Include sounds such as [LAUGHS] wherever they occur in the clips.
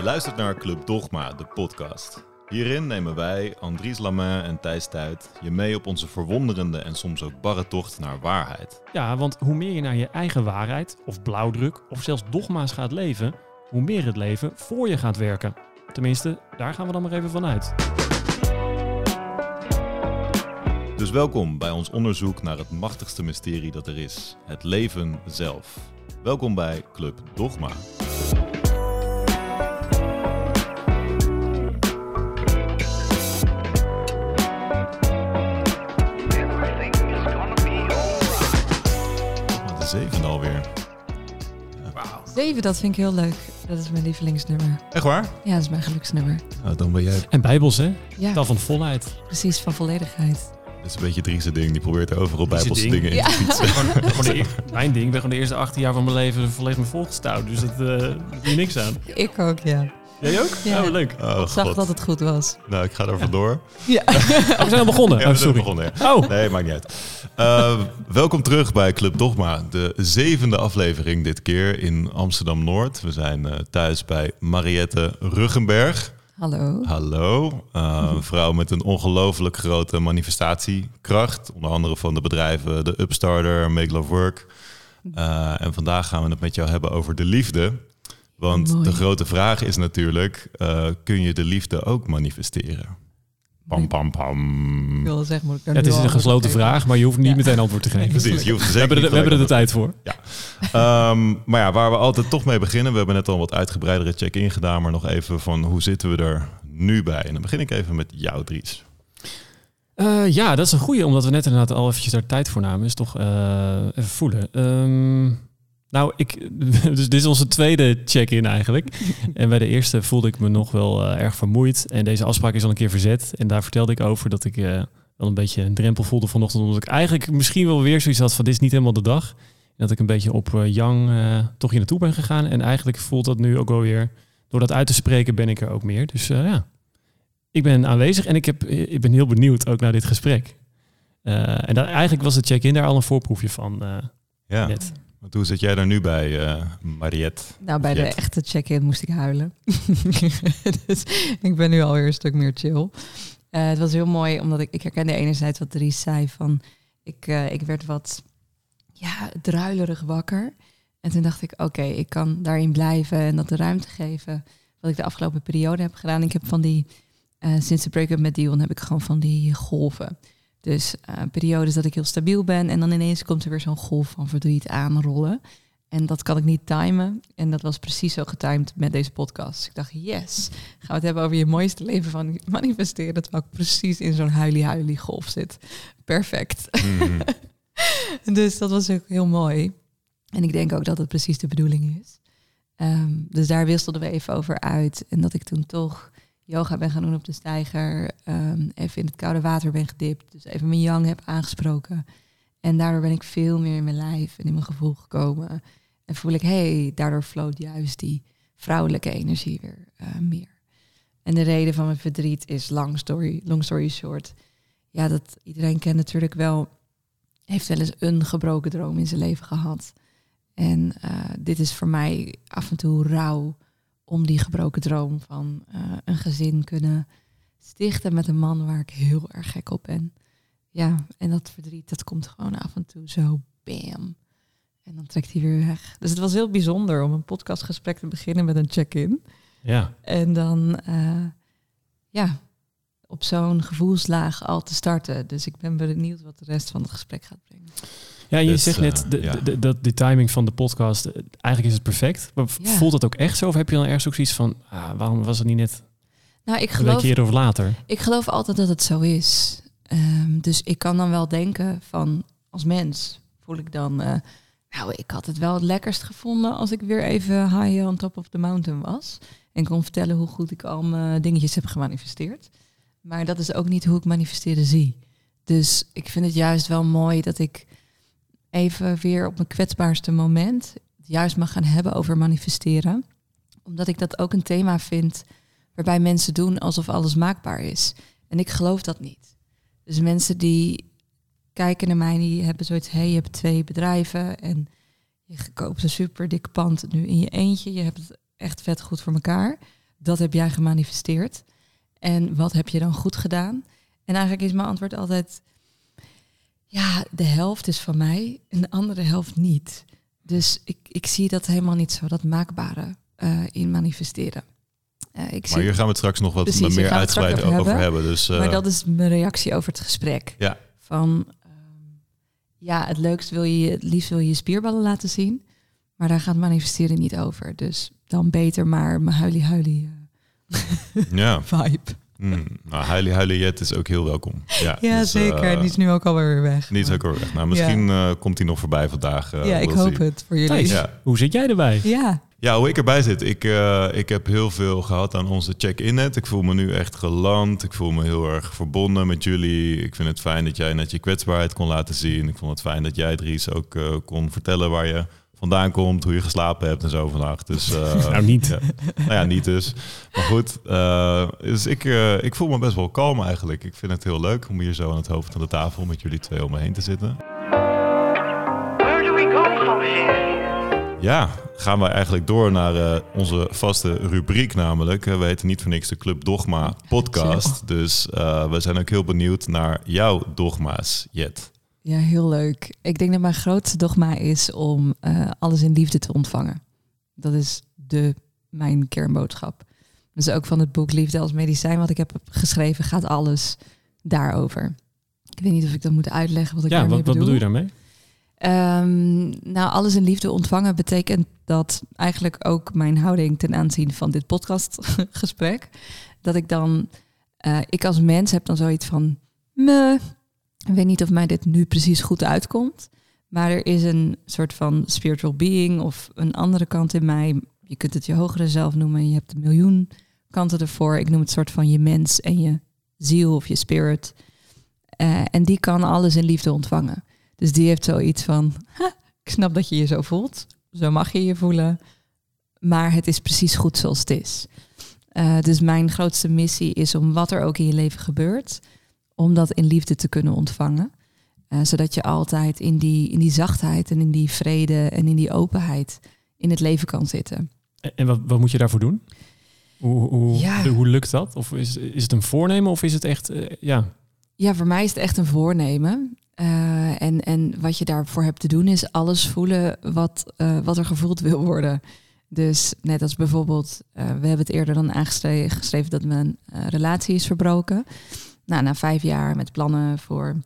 Je luistert naar Club Dogma, de podcast. Hierin nemen wij, Andries Lamain en Thijs Tuit, je mee op onze verwonderende en soms ook barre tocht naar waarheid. Ja, want hoe meer je naar je eigen waarheid, of blauwdruk, of zelfs dogma's gaat leven, hoe meer het leven voor je gaat werken. Tenminste, daar gaan we dan maar even vanuit. Dus welkom bij ons onderzoek naar het machtigste mysterie dat er is: het leven zelf. Welkom bij Club Dogma. Zeven, dat vind ik heel leuk. Dat is mijn lievelingsnummer. Echt waar? Ja, dat is mijn geluksnummer. Nou, dan ben jij. En bijbels, hè? Ja, Tal van volheid. precies, van volledigheid. Dat is een beetje Driese ding. Die probeert overal bijbelse ding. dingen in te Ja. fietsen. [LAUGHS] Gewoon, gewoon de eer- mijn ding, ik ben gewoon de eerste 18 jaar van mijn leven volledig me volgestouwd. Dus dat eh daar doe je niks aan. Ik ook, ja. Jij ook? Ja. Oh, leuk. Oh, Ik zag god. dat het goed was. Nou, ik ga er vandoor. Ja. Oh, we zijn al begonnen. Ja, oh, we zijn sorry. begonnen. ja. Oh, Nee, maakt niet uit. Eh, welkom terug bij Club Dogma, de zevende aflevering dit keer in Amsterdam-Noord. We zijn eh, thuis bij Mariette Ruggenberg. Hallo. Hallo, Eh, een vrouw met een ongelooflijk grote manifestatiekracht. Onder andere van de bedrijven de Upstarter, Make Love Work. Eh, en vandaag gaan we het met jou hebben over de liefde. Want Mooi. de grote vraag is natuurlijk, eh, kun je de liefde ook manifesteren? Pam, pam, pam. Ik wilde zeggen, moet ik daar het is een gesloten vraag, maar je hoeft niet Ja. meteen antwoord te geven. Precies, je hoeft We hebben, er, we hebben er de tijd voor. Ehm, maar ja, waar we altijd toch mee beginnen, we hebben net al een wat uitgebreidere check-in gedaan, maar nog even van hoe zitten we er nu bij? En dan begin ik even met jou, Dries. Eh, ja, dat is een goeie, omdat we net inderdaad al eventjes daar tijd voor namen. Is toch eh, even voelen. Ehm, nou, ik, [LAUGHS] dus dit is onze tweede check-in eigenlijk. [LAUGHS] en bij de eerste voelde ik me nog wel eh, erg vermoeid. En deze afspraak is al een keer verzet. En daar vertelde ik over dat ik eh, wel een beetje een drempel voelde vanochtend. Omdat ik eigenlijk misschien wel weer zoiets had van dit is niet helemaal de dag. En dat ik een beetje op eh, Yang eh, toch hier naartoe ben gegaan. En eigenlijk voelt dat nu ook wel weer, door dat uit te spreken ben ik er ook meer. Dus eh, ja, ik ben aanwezig en ik, heb, ik ben heel benieuwd ook naar dit gesprek. Eh, en eigenlijk was de check-in daar al een voorproefje van eh, Ja, net. Want hoe zit jij daar nu bij, eh, Mariette? Nou, bij de echte check-in moest ik huilen. [LAUGHS] dus ik ben nu alweer een stuk meer chill. Eh, het was heel mooi, omdat ik, ik herkende enerzijds wat Dries zei van... Ik, eh, ik werd wat ja, druilerig wakker. En toen dacht ik, oké, ik kan daarin blijven en dat de ruimte geven. Wat ik de afgelopen periode heb gedaan. Ik heb van die, sinds de break-up met Dion heb ik gewoon van die golven. Dus eh, periodes dat ik heel stabiel ben en dan ineens komt er weer zo'n golf van verdriet aanrollen. En dat kan ik niet timen. En dat was precies zo getimed met deze podcast. Dus ik dacht, yes, gaan we het hebben over je mooiste leven van manifesteren. Terwijl ik precies in zo'n huilie-huilie golf zit. Perfect. Mhm. [LAUGHS] Dus dat was ook heel mooi. En ik denk ook dat het precies de bedoeling is. Ehm, dus daar wisselden we even over uit. En dat ik toen toch yoga ben gaan doen op de steiger. ehm, even in het koude water ben gedipt. Dus even mijn yang heb aangesproken. En daardoor ben ik veel meer in mijn lijf en in mijn gevoel gekomen. En voel ik, hey, daardoor floot juist die vrouwelijke energie weer eh, meer. En de reden van mijn verdriet is long story, long story short. Ja, dat iedereen kent natuurlijk wel, heeft wel eens een gebroken droom in zijn leven gehad. En eh, dit is voor mij af en toe rouw om die gebroken droom van eh, een gezin kunnen stichten met een man waar ik heel erg gek op ben. Ja, en dat verdriet, dat komt gewoon af en toe zo bam. En dan trekt hij weer weg. Dus het was heel bijzonder om een podcastgesprek te beginnen met een check-in. Ja, En dan, eh, ja, op zo'n gevoelslaag al te starten. Dus ik ben benieuwd wat de rest van het gesprek gaat brengen. Ja je Dus, zegt eh, net de, ja. de, de- dat die timing van de podcast, eh, eigenlijk is het perfect. Maar Ja. voelt het ook echt zo? Of heb je dan ergens ook zoiets van, ah, waarom was het niet net Nou, ik een geloof, eerder of later? ik geloof altijd dat het zo is. Ehm, dus ik kan dan wel denken van, als mens voel ik dan... eh, nou, ik had het wel het lekkerst gevonden als ik weer even high on top of the mountain was. En kon vertellen hoe goed ik al mijn dingetjes heb gemanifesteerd. Maar dat is ook niet hoe ik manifesteren zie. Dus ik vind het juist wel mooi dat ik even weer op mijn kwetsbaarste moment juist mag gaan hebben over manifesteren. Omdat ik dat ook een thema vind waarbij mensen doen alsof alles maakbaar is. En ik geloof dat niet. Dus mensen die kijken naar mij, die hebben zoiets, hey, je hebt twee bedrijven en je koopt een super dik pand nu in je eentje. Je hebt het echt vet goed voor elkaar. dat heb jij gemanifesteerd. En wat heb je dan goed gedaan? En eigenlijk is mijn antwoord altijd, ja, de helft is van mij en de andere helft niet. Dus ik, ik zie dat helemaal niet zo, dat maakbare uh, in manifesteren. Uh, ik maar hier gaan we straks nog wat Precies, meer uitgebreid over, over, hebben. Dus, uh, maar dat is mijn reactie over het gesprek. Ja. Van ja, het leukst wil je, het liefst wil je je spierballen laten zien. Maar daar gaat manifesteren niet over. Dus dan beter maar mijn huilie huilie ja. [LAUGHS] vibe. Mm, nou, huilie huilie jet is ook heel welkom. Ja, ja dus, zeker. Uh, die is nu ook alweer weg. Niet ook alweer weg. Nou, misschien ja. uh, komt hij nog voorbij vandaag. ja, ik hoop het voor jullie. Ja. Hoe zit jij erbij? Ja. Ja, hoe ik erbij zit. Ik, uh, ik heb heel veel gehad aan onze check-in net. Ik voel me nu echt geland. Ik voel me heel erg verbonden met jullie. Ik vind het fijn dat jij net je kwetsbaarheid kon laten zien. Ik vond het fijn dat jij, Dries, ook uh, kon vertellen waar je vandaan komt, hoe je geslapen hebt en zo vandaag. Dus, uh, [LAUGHS] nou, niet. Ja. Nou ja, niet dus. Maar goed, dus ik, ik voel me best wel kalm eigenlijk. Ik vind het heel leuk om hier zo aan het hoofd van de tafel met jullie twee om me heen te zitten. Where do we go from here? Ja, gaan we eigenlijk door naar uh, onze vaste rubriek namelijk. we heten niet voor niks de Club Dogma podcast. Dus uh, we zijn ook heel benieuwd naar jouw dogma's, Jet. Ja, heel leuk. Ik denk dat mijn grootste dogma is om uh, alles in liefde te ontvangen. Dat is de, mijn kernboodschap. Dus ook van het boek Liefde als medicijn wat ik heb geschreven gaat alles daarover. Ik weet niet of ik dat moet uitleggen wat ik ja, daarmee wat, bedoel. wat bedoel je daarmee? Um, nou, alles in liefde ontvangen betekent dat eigenlijk ook mijn houding ten aanzien van dit podcastgesprek, dat ik dan, uh, ik als mens heb dan zoiets van, me, ik weet niet of mij dit nu precies goed uitkomt, maar er is een soort van spiritual being of een andere kant in mij. Je kunt het je hogere zelf noemen, je hebt een miljoen kanten ervoor. Ik noem het soort van je mens en je ziel of je spirit. Uh, en die kan alles in liefde ontvangen. Dus die heeft zoiets van, ik snap dat je je zo voelt, zo mag je je voelen, maar het is precies goed zoals het is. Uh, dus mijn grootste missie is om wat er ook in je leven gebeurt, om dat in liefde te kunnen ontvangen. Uh, zodat je altijd in die, in die zachtheid en in die vrede en in die openheid in het leven kan zitten. En wat, wat moet je daarvoor doen? Hoe, hoe, ja. hoe lukt dat? Of is, is het een voornemen of is het echt, uh, ja... Ja, voor mij is het echt een voornemen. Uh, en, en wat je daarvoor hebt te doen is alles voelen wat, wat er gevoeld wil worden. Dus net als bijvoorbeeld, we hebben het eerder dan aangeschreven dat mijn relatie is verbroken. Nou, na vijf jaar met plannen voor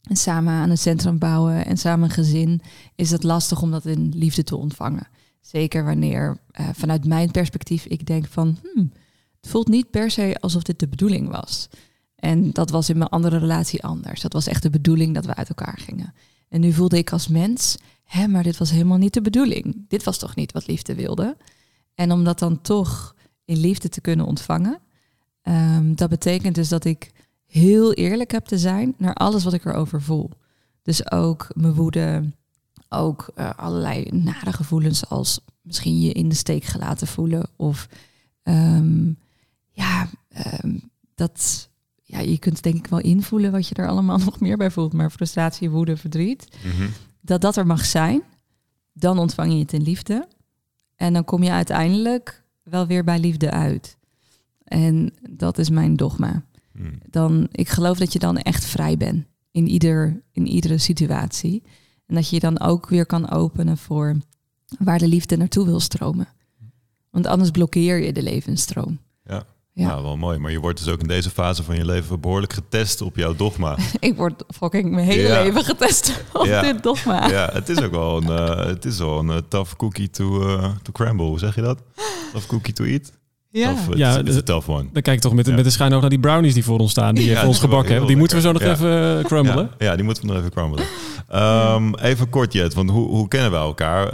samen aan een centrum bouwen en samen een gezin, is het lastig om dat in liefde te ontvangen. Zeker wanneer vanuit mijn perspectief ik denk van, hmm, het voelt niet per se alsof dit de bedoeling was. En dat was in mijn andere relatie anders. Dat was echt de bedoeling dat we uit elkaar gingen. En nu voelde ik als mens, hè, maar dit was helemaal niet de bedoeling. Dit was toch niet wat liefde wilde. En om dat dan toch in liefde te kunnen ontvangen, um, dat betekent dus dat ik heel eerlijk heb te zijn naar alles wat ik erover voel. Dus ook mijn woede, ook uh, allerlei nare gevoelens als misschien je in de steek gelaten voelen of um, ja, um, dat ja, je kunt denk ik wel invoelen wat je er allemaal [LAUGHS] nog meer bij voelt. Maar frustratie, woede, verdriet, mhm. dat dat er mag zijn. Dan ontvang je het in liefde. En dan kom je uiteindelijk wel weer bij liefde uit. En dat is mijn dogma. Mhm. Dan, ik geloof dat je dan echt vrij bent in, ieder, in iedere situatie. En dat je je dan ook weer kan openen voor waar de liefde naartoe wil stromen. Want anders blokkeer je de levensstroom. Ja. Ja. Nou, wel mooi. Maar je wordt dus ook in deze fase van je leven behoorlijk getest op jouw dogma. [LAUGHS] ik word fucking mijn hele leven getest op dit dogma. Ja, het is ook wel een, uh, het is wel een uh, tough cookie to, uh, to crumble. Hoe zeg je dat? Tough cookie to eat? Ja, of, ja is een tough one. Dan kijk ik toch met, met de schijn naar die brownies die voor ons staan, die ja, voor ons gebakken hebben. Die moeten we zo nog even crumbelen. Ja, die moeten we nog even crumbelen. Um, even kort, Jet, want hoe, hoe kennen we elkaar?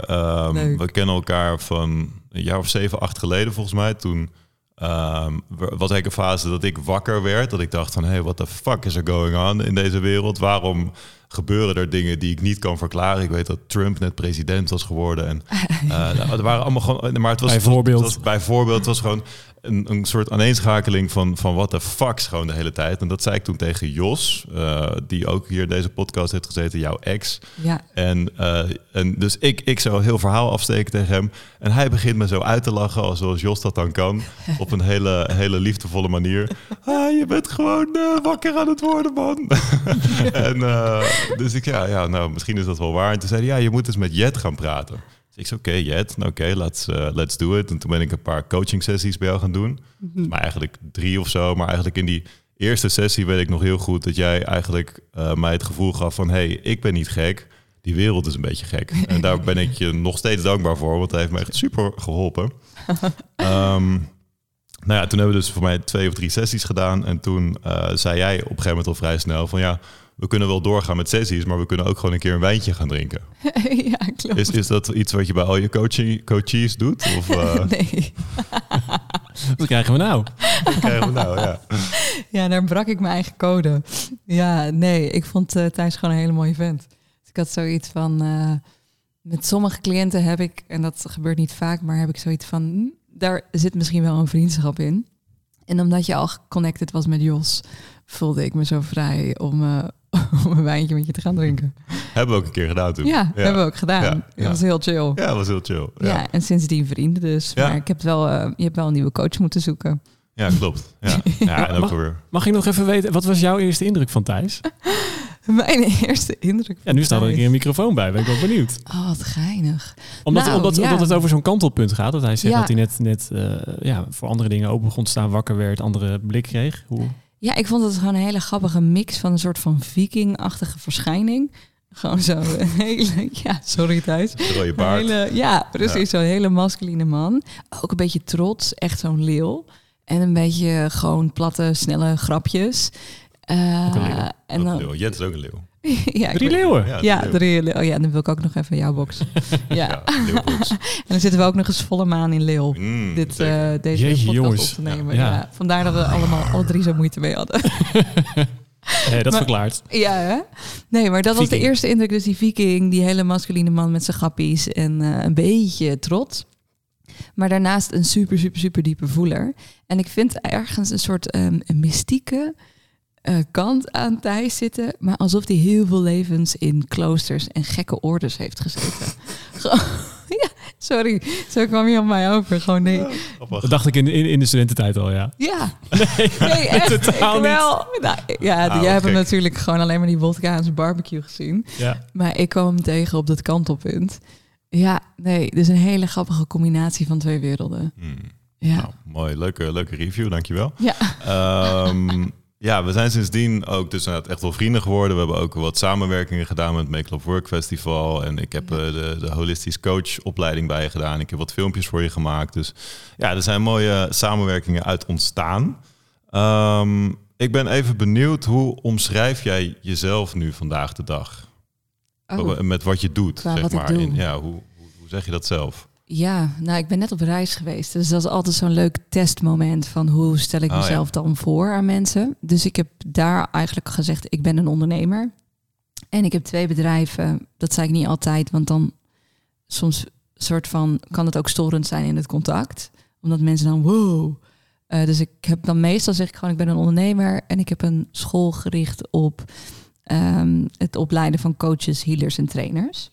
Um, we kennen elkaar van een jaar of zeven, acht geleden volgens mij. Toen Um, was ik een fase dat ik wakker werd. Dat ik dacht van, hey, what the fuck is er going on in deze wereld? Waarom gebeuren er dingen die ik niet kan verklaren. Ik weet dat Trump net president was geworden. En [LAUGHS] uh, er waren allemaal gewoon. Maar het was bijvoorbeeld. Het was, bijvoorbeeld, het was gewoon een, een soort aaneenschakeling van, van wat de fucks gewoon de hele tijd. En dat zei ik toen tegen Jos, uh, die ook hier deze podcast heeft gezeten, jouw ex. Ja. En, uh, en dus ik, ik zou heel verhaal afsteken tegen hem. En hij begint me zo uit te lachen, zoals Jos dat dan kan. [LAUGHS] op een hele, hele liefdevolle manier. Ah, je bent gewoon uh, wakker aan het worden, man. [LAUGHS] en dus ik, ja, ja, nou, misschien is dat wel waar. En toen zei hij, ja, je moet eens met Jet gaan praten. Ik zei, oké, okay, Jet, oké, okay, let's, uh, let's do it. En toen ben ik een paar coaching sessies bij jou gaan doen. Mm -hmm. Maar eigenlijk drie of zo. Maar eigenlijk in die eerste sessie weet ik nog heel goed dat jij eigenlijk uh, mij het gevoel gaf van... hé, hey, ik ben niet gek, die wereld is een beetje gek. [LAUGHS] En daar ben ik je nog steeds dankbaar voor, want hij heeft me echt super geholpen. um, [LAUGHS] nou ja, toen hebben we dus voor mij twee of drie sessies gedaan. En toen uh, zei jij op een gegeven moment al vrij snel van... ja, we kunnen wel doorgaan met sessies, maar we kunnen ook gewoon een keer een wijntje gaan drinken. [LAUGHS] ja, klopt. Is, is dat iets wat je bij al je coachie, coaches doet? Of, uh... [LAUGHS] nee. [LAUGHS] wat krijgen we nou? Wat krijgen we nou, ja. Ja, daar brak ik mijn eigen code. Ja, nee, ik vond uh, Thijs gewoon een hele mooie vent. Dus ik had zoiets van... Uh, met sommige cliënten heb ik, en dat gebeurt niet vaak, maar heb ik zoiets van... Hm, daar zit misschien wel een vriendschap in. En omdat je al connected was met Jos, voelde ik me zo vrij om, uh, [LAUGHS] om een wijntje met je te gaan drinken. Hebben we ook een keer gedaan toen. Ja, ja. hebben we ook gedaan. Ja, Dat was heel chill. Ja, dat was heel chill. Ja, Ja, en sindsdien vrienden dus. Ja. Maar ik heb wel, uh, je hebt wel een nieuwe coach moeten zoeken. ja klopt. Ja. [LAUGHS] ja, en ook Mag- weer. Mag ik nog even weten, wat was jouw eerste indruk van Thijs? [LAUGHS] Mijn eerste indruk. Ja, nu staat er een keer een microfoon bij, ben ik wel benieuwd. Oh, wat geinig. Omdat, Nou, omdat, ja. omdat het over zo'n kantelpunt gaat. Dat hij zegt Ja. dat hij net, net eh, ja, voor andere dingen open begon te staan, wakker werd, andere blik kreeg. Hoe? Ja, ik vond het gewoon een hele grappige mix van een soort van viking-achtige verschijning. Gewoon zo [LAUGHS] een hele... Ja, sorry Thijs. De rode Een baard. hele, ja, precies. Zo'n hele masculine man. Ook een beetje trots. Echt zo'n leeuw. En een beetje gewoon platte, snelle grapjes. Eh, Ook een leeuw. en Ook dan, een leeuw. Jet is ook een leeuw. [LAUGHS] ja, Drie leeuwen? Ja, drie leeuw. Oh ja, dan wil ik ook nog even jouw box. [LAUGHS] ja. [LAUGHS] En dan zitten we ook nog eens volle maan in leeuw. Mm, Dit, eh, deze Jeetje, podcast jongens. op te nemen. Ja. Ja. Vandaar dat we allemaal alle drie zo moeite mee hadden. Nee, dat Maar- verklaart. Ja, hè? Nee, maar dat was de eerste indruk. Dus die viking, die hele masculine man met zijn grappies en eh, een beetje trots. Maar daarnaast een super, super, super diepe voeler. En ik vind ergens een soort ehm, een mystieke eh, kant aan Thijs zitten. Maar alsof hij heel veel levens in kloosters en gekke orders heeft gezeten. [LAUGHS] Gewoon- ja, sorry, zo kwam je op mij over. Gewoon nee. Dat dacht ik in, in, in de studententijd al, ja. Ja, [LAUGHS] nee, [LAUGHS] echt. totaal ik niet. wel. Nou, ja, Ah, jij hebt hem natuurlijk gewoon alleen maar die wodka aan zijn barbecue gezien. ja. Maar ik kwam hem tegen op dat kantelpunt. Ja, nee, dus een hele grappige combinatie van twee werelden. Mm. Ja. Nou, mooi. Leuke, leuke review, dankjewel. Ja. Ehm, ja, we zijn sindsdien ook dus echt wel vrienden geworden. We hebben ook wat samenwerkingen gedaan met het Make Love Work Festival. En ik heb eh, de, de holistisch coach opleiding bij je gedaan. Ik heb wat filmpjes voor je gemaakt. Dus ja, er zijn mooie samenwerkingen uit ontstaan. Ehm, ik ben even benieuwd, hoe omschrijf jij jezelf nu vandaag de dag? Oh, Met wat je doet, Qua zeg maar. In, ja, hoe, hoe zeg je dat zelf? Ja, nou, ik ben net op reis geweest. Dus dat is altijd zo'n leuk testmoment van hoe stel ik Oh, ja. mezelf dan voor aan mensen. Dus ik heb daar eigenlijk gezegd, ik ben een ondernemer. En ik heb twee bedrijven. Dat zei ik niet altijd, want dan soms soort van kan het ook storend zijn in het contact. Omdat mensen dan wow. Eh, dus ik heb dan meestal zeg ik gewoon, ik ben een ondernemer en ik heb een school gericht op ehm, het opleiden van coaches, healers en trainers.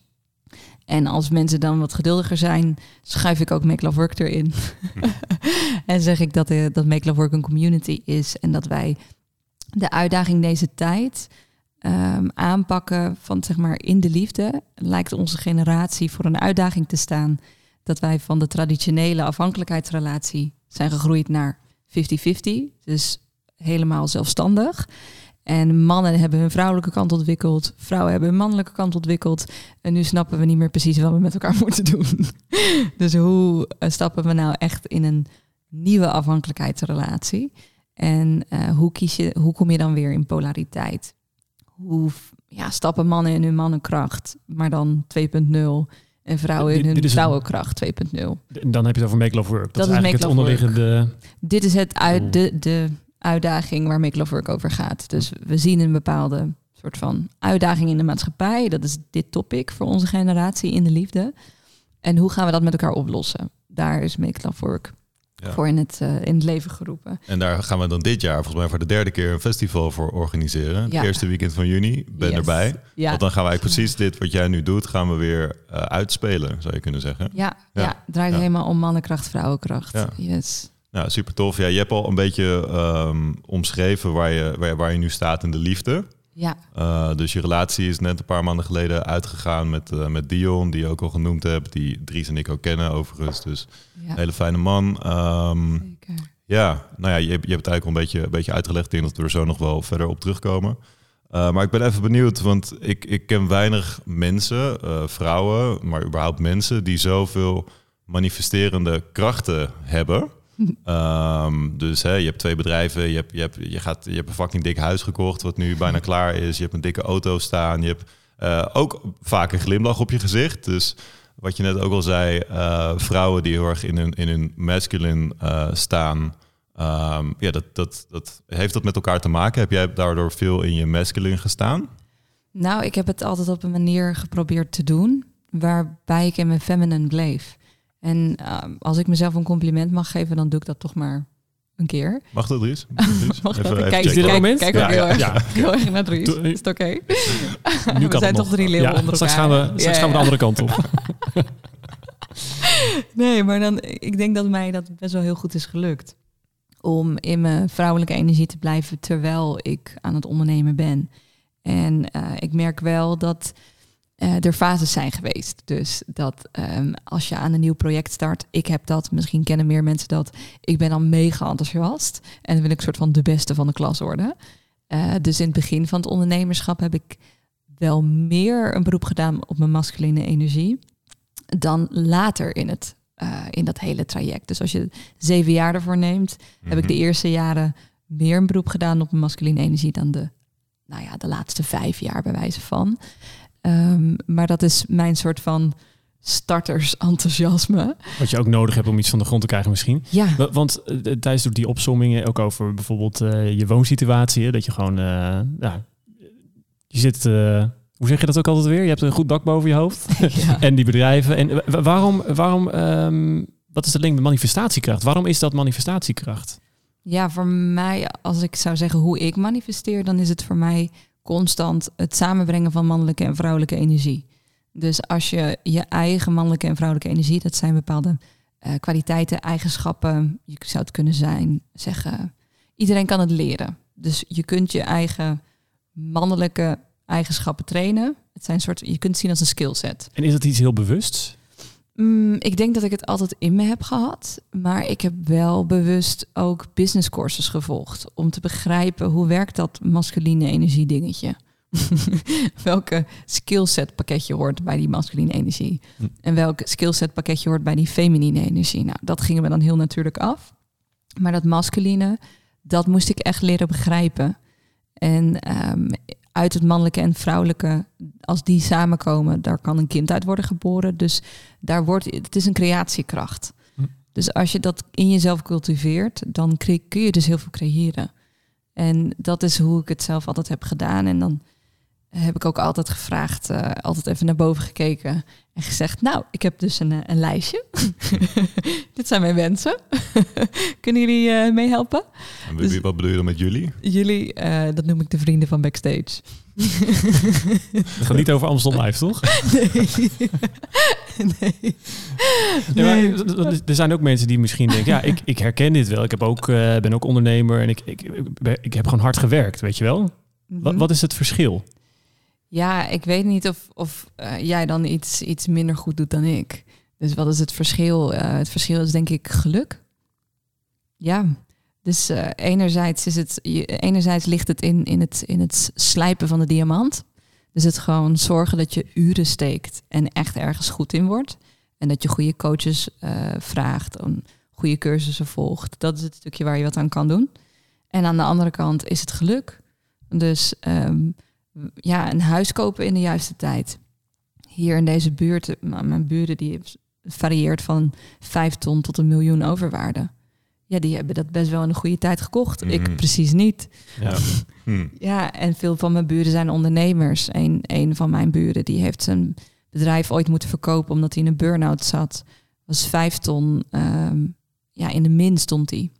En als mensen dan wat geduldiger zijn, schuif ik ook Make Love Work erin. [LAUGHS] en zeg ik dat, eh, dat Make Love Work een community is en dat wij de uitdaging deze tijd ehm, aanpakken van zeg maar in de liefde. Lijkt onze generatie voor een uitdaging te staan dat wij van de traditionele afhankelijkheidsrelatie zijn gegroeid naar 50-50. Dus helemaal zelfstandig. En mannen hebben hun vrouwelijke kant ontwikkeld. Vrouwen hebben hun mannelijke kant ontwikkeld. En nu snappen we niet meer precies wat we met elkaar [LAUGHS] moeten doen. dus hoe eh, stappen we nou echt in een nieuwe afhankelijkheidsrelatie? En eh, hoe, kies je, hoe kom je dan weer in polariteit? Hoe ja, stappen mannen in hun mannenkracht, maar dan 2.0 en vrouwen in hun vrouwenkracht 2.0? En dan heb je het over Make Love Work. Dat, Dat is is eigenlijk het Work. onderliggende... Dit is het uit de, de uitdaging waar Make Love Work over gaat. Dus we zien een bepaalde soort van uitdaging in de maatschappij. Dat is dit topic voor onze generatie in de liefde. En hoe gaan we dat met elkaar oplossen? Daar is Make Love Work Ja. voor in het, eh, in het leven geroepen. En daar gaan we dan dit jaar volgens mij voor de derde keer een festival voor organiseren. Het Ja. eerste weekend van juni. Ben Yes. erbij. Ja, Want dan gaan wij precies dit wat jij nu doet, gaan we weer eh, uitspelen, zou je kunnen zeggen. ja, Ja. draait helemaal om mannenkracht, vrouwenkracht. Yes. Nou, super tof. Ja, je hebt al een beetje ehm, omschreven waar je, waar, waar je nu staat in de liefde. Ja, Uh, dus je relatie is net een paar maanden geleden uitgegaan met, eh, met Dion, die je ook al genoemd hebt. Die Dries en ik ook kennen overigens. Dus ja. een hele fijne man. Ehm, zeker. ja, nou ja, je, hebt- je hebt het eigenlijk al een beetje, een beetje uitgelegd. Ik denk dat we er zo nog wel verder op terugkomen. Uh, maar ik ben even benieuwd, want ik, ik ken weinig mensen, uh, vrouwen, maar überhaupt mensen die zoveel manifesterende krachten hebben. Um, [LAUGHS] dus hè, je hebt twee bedrijven, je hebt, je, hebt, je, gaat, je hebt een fucking dik huis gekocht wat nu bijna [LAUGHS] klaar is. Je hebt een dikke auto staan. Je hebt uh, ook vaak een glimlach op je gezicht. Dus wat je net ook al zei, uh, vrouwen die heel erg in hun, in hun masculine uh, staan. Um, ja, dat, dat, dat, heeft dat met elkaar te maken? Heb jij daardoor veel in je masculine gestaan? Nou, ik heb het altijd op een manier geprobeerd te doen waarbij ik in mijn feminine bleef. En uh, als ik mezelf een compliment mag geven, dan doe ik dat toch maar een keer. Mag dat, Dries? mag [LAUGHS] even, kijk, is dit kijk, moment? Kijk ook ja, heel, ja, erg, ja. [LAUGHS] heel erg naar Dries. Is het oké? Okay? Nu [LAUGHS] we zijn toch drie leeuwen ja, onder straks elkaar. Gaan we, straks gaan we de andere kant op. nee, maar dan, ik denk dat mij dat best wel heel goed is gelukt. Om in mijn vrouwelijke energie te blijven terwijl ik aan het ondernemen ben. En uh, ik merk wel dat uh, er fases zijn geweest. Dus dat um, als je aan een nieuw project start, ik heb dat, misschien kennen meer mensen dat, ik ben dan mega enthousiast en dan wil ik soort van de beste van de klas worden. Uh, dus in het begin van het ondernemerschap heb ik wel meer een beroep gedaan op mijn masculine energie dan later in het uh, in dat hele traject. Dus als je zeven jaar ervoor neemt, heb ik de eerste jaren meer een beroep gedaan op mijn masculine energie dan de, nou ja, de laatste vijf jaar bij wijze van. Um, maar dat is mijn soort van startersenthousiasme. Wat je ook nodig hebt om iets van de grond te krijgen misschien. Ja. Want uh, tijdens die opsommingen ook over bijvoorbeeld uh, je woonsituatie, hè, dat je gewoon, uh, ja, je zit, hoe zeg je dat ook altijd weer? Je hebt een goed dak boven je hoofd [LAUGHS] ja. [LAUGHS] en die bedrijven. En waarom, waarom, um, wat is de link met manifestatiekracht? Waarom is dat manifestatiekracht? Ja, voor mij, als ik zou zeggen hoe ik manifesteer, dan is het voor mij constant het samenbrengen van mannelijke en vrouwelijke energie. Dus als je je eigen mannelijke en vrouwelijke energie, dat zijn bepaalde uh, kwaliteiten, eigenschappen, je zou het kunnen zijn, zeggen, iedereen kan het leren. Dus je kunt je eigen mannelijke eigenschappen trainen. Het zijn soort, je kunt het zien als een skillset. En is dat iets heel bewusts? Mm, ik denk dat ik het altijd in me heb gehad, maar ik heb wel bewust ook business courses gevolgd om te begrijpen hoe werkt dat masculine energie dingetje. [LAUGHS] Welke skillset pakketje hoort bij die masculine energie hm. en welk skillset pakketje hoort bij die feminine energie. Nou, dat gingen we dan heel natuurlijk af. Maar dat masculine, dat moest ik echt leren begrijpen. En um, uit het mannelijke en vrouwelijke, als die samenkomen, daar kan een kind uit worden geboren. Dus daar wordt, het is een creatiekracht. Hm. Dus als je dat in jezelf cultiveert, dan kun je dus heel veel creëren. En dat is hoe ik het zelf altijd heb gedaan. En dan heb ik ook altijd gevraagd, uh, altijd even naar boven gekeken en gezegd, nou, ik heb dus een, een lijstje. [LAUGHS] Dit zijn mijn wensen. [LAUGHS] Kunnen jullie uh, meehelpen? En wie, dus, wat bedoel je dan met jullie? Jullie, uh, dat noem ik de vrienden van backstage. Het gaat niet over Amsterdam Live, toch? [LAUGHS] Nee. nee. nee. nee. er zijn ook mensen die misschien denken, ja, ik, ik herken dit wel. Ik heb ook, uh, ben ook ondernemer en ik, ik, ik, ik heb gewoon hard gewerkt, weet je wel? Wat, wat is het verschil? Ja, ik weet niet of, of uh, jij dan iets, iets minder goed doet dan ik. Dus wat is het verschil? Uh, het verschil is denk ik geluk. Ja, dus uh, enerzijds, is het, enerzijds ligt het in, in, het in het slijpen van de diamant. Dus het gewoon zorgen dat je uren steekt en echt ergens goed in wordt. En dat je goede coaches vraagt, en goede cursussen volgt. Dat is het stukje waar je wat aan kan doen. En aan de andere kant is het geluk. Dus um, ja, een huis kopen in de juiste tijd. Hier in deze buurt, mijn buren die varieert van vijf ton tot een miljoen overwaarde. ja, die hebben dat best wel in een goede tijd gekocht. Ik precies niet. Ja. Hm. [LAUGHS] Ja, en veel van mijn buren zijn ondernemers. Een, een van mijn buren die heeft zijn bedrijf ooit moeten verkopen omdat hij in een burn-out zat. Was vijf ton, ehm, ja, in de min stond hij.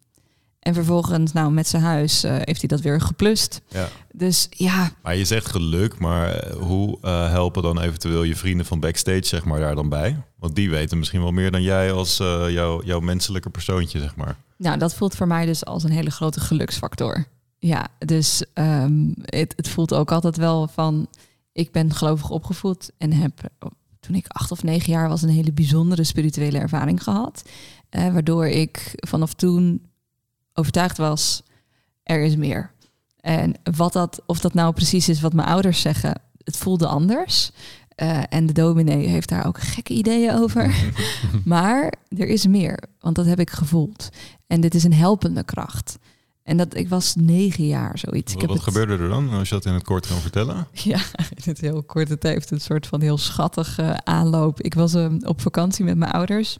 En vervolgens, nou, met zijn huis eh, heeft hij dat weer geplust. Ja. Dus ja, Maar je zegt geluk, maar eh, hoe eh, helpen dan eventueel je vrienden van backstage zeg maar, daar dan bij? Want die weten misschien wel meer dan jij als jouw, jouw menselijke persoontje, zeg maar. nou, dat voelt voor mij dus als een hele grote geluksfactor. Ja, dus ehm, het, het voelt ook altijd wel van... Ik ben gelovig opgevoed en heb toen ik acht of negen jaar was... een hele bijzondere spirituele ervaring gehad. eh, waardoor ik vanaf toen overtuigd was, er is meer. En wat dat, of dat nou precies is wat mijn ouders zeggen, het voelde anders. Eh, en de dominee heeft daar ook gekke ideeën over. [LAUGHS] maar er is meer, want dat heb ik gevoeld. En dit is een helpende kracht. En dat ik was negen jaar, zoiets. Ik Wat, heb wat het- gebeurde er dan, als je dat in het kort kan vertellen? [LAUGHS] ja, in het heel kort. Het heeft een soort van heel schattige aanloop. Ik was eh, op vakantie met mijn ouders.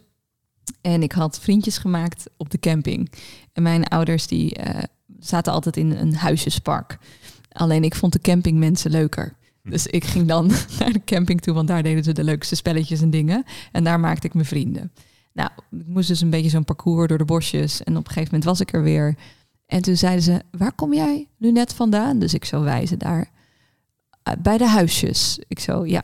En ik had vriendjes gemaakt op de camping. En mijn ouders die eh, zaten altijd in een huisjespark. Alleen ik vond de campingmensen leuker. Dus ik ging dan [LAUGHS] naar de camping toe, want daar deden ze de leukste spelletjes en dingen. En daar maakte ik mijn vrienden. Nou, ik moest dus een beetje zo'n parcours door de bosjes. En op een gegeven moment was ik er weer. En toen zeiden ze, waar kom jij nu net vandaan? Dus ik zo wijzen daar. "Ah, bij de huisjes. Ik zo, ja.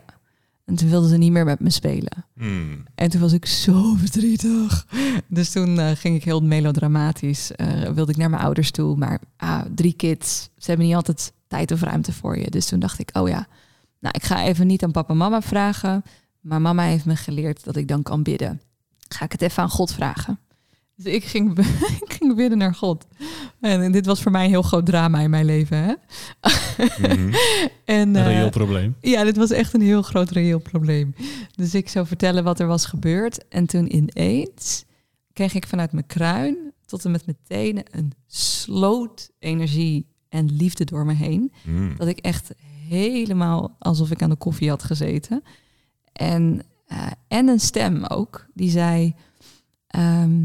En toen wilden ze niet meer met me spelen. Hmm. En toen was ik zo [LAUGHS] verdrietig. Dus toen eh, ging ik heel melodramatisch. eh, wilde ik naar mijn ouders toe. Maar ah, drie kids, ze hebben niet altijd tijd of ruimte voor je. Dus toen dacht ik, oh ja, nou, ik ga even niet aan papa en mama vragen. Maar mama heeft me geleerd dat ik dan kan bidden. Ga ik het even aan God vragen. Dus ik ging, [LAUGHS] ik ging bidden naar God. En dit was voor mij een heel groot drama in mijn leven. Hè? Mhm. [LAUGHS] En, Een eh, reëel probleem. ja, dit was echt een heel groot reëel probleem. Dus ik zou vertellen wat er was gebeurd. En toen ineens kreeg ik vanuit mijn kruin tot en met mijn tenen een sloot energie en liefde door me heen. Hmm. Dat ik echt helemaal alsof ik aan de koffie had gezeten. En, eh, en een stem ook, die zei... ehm,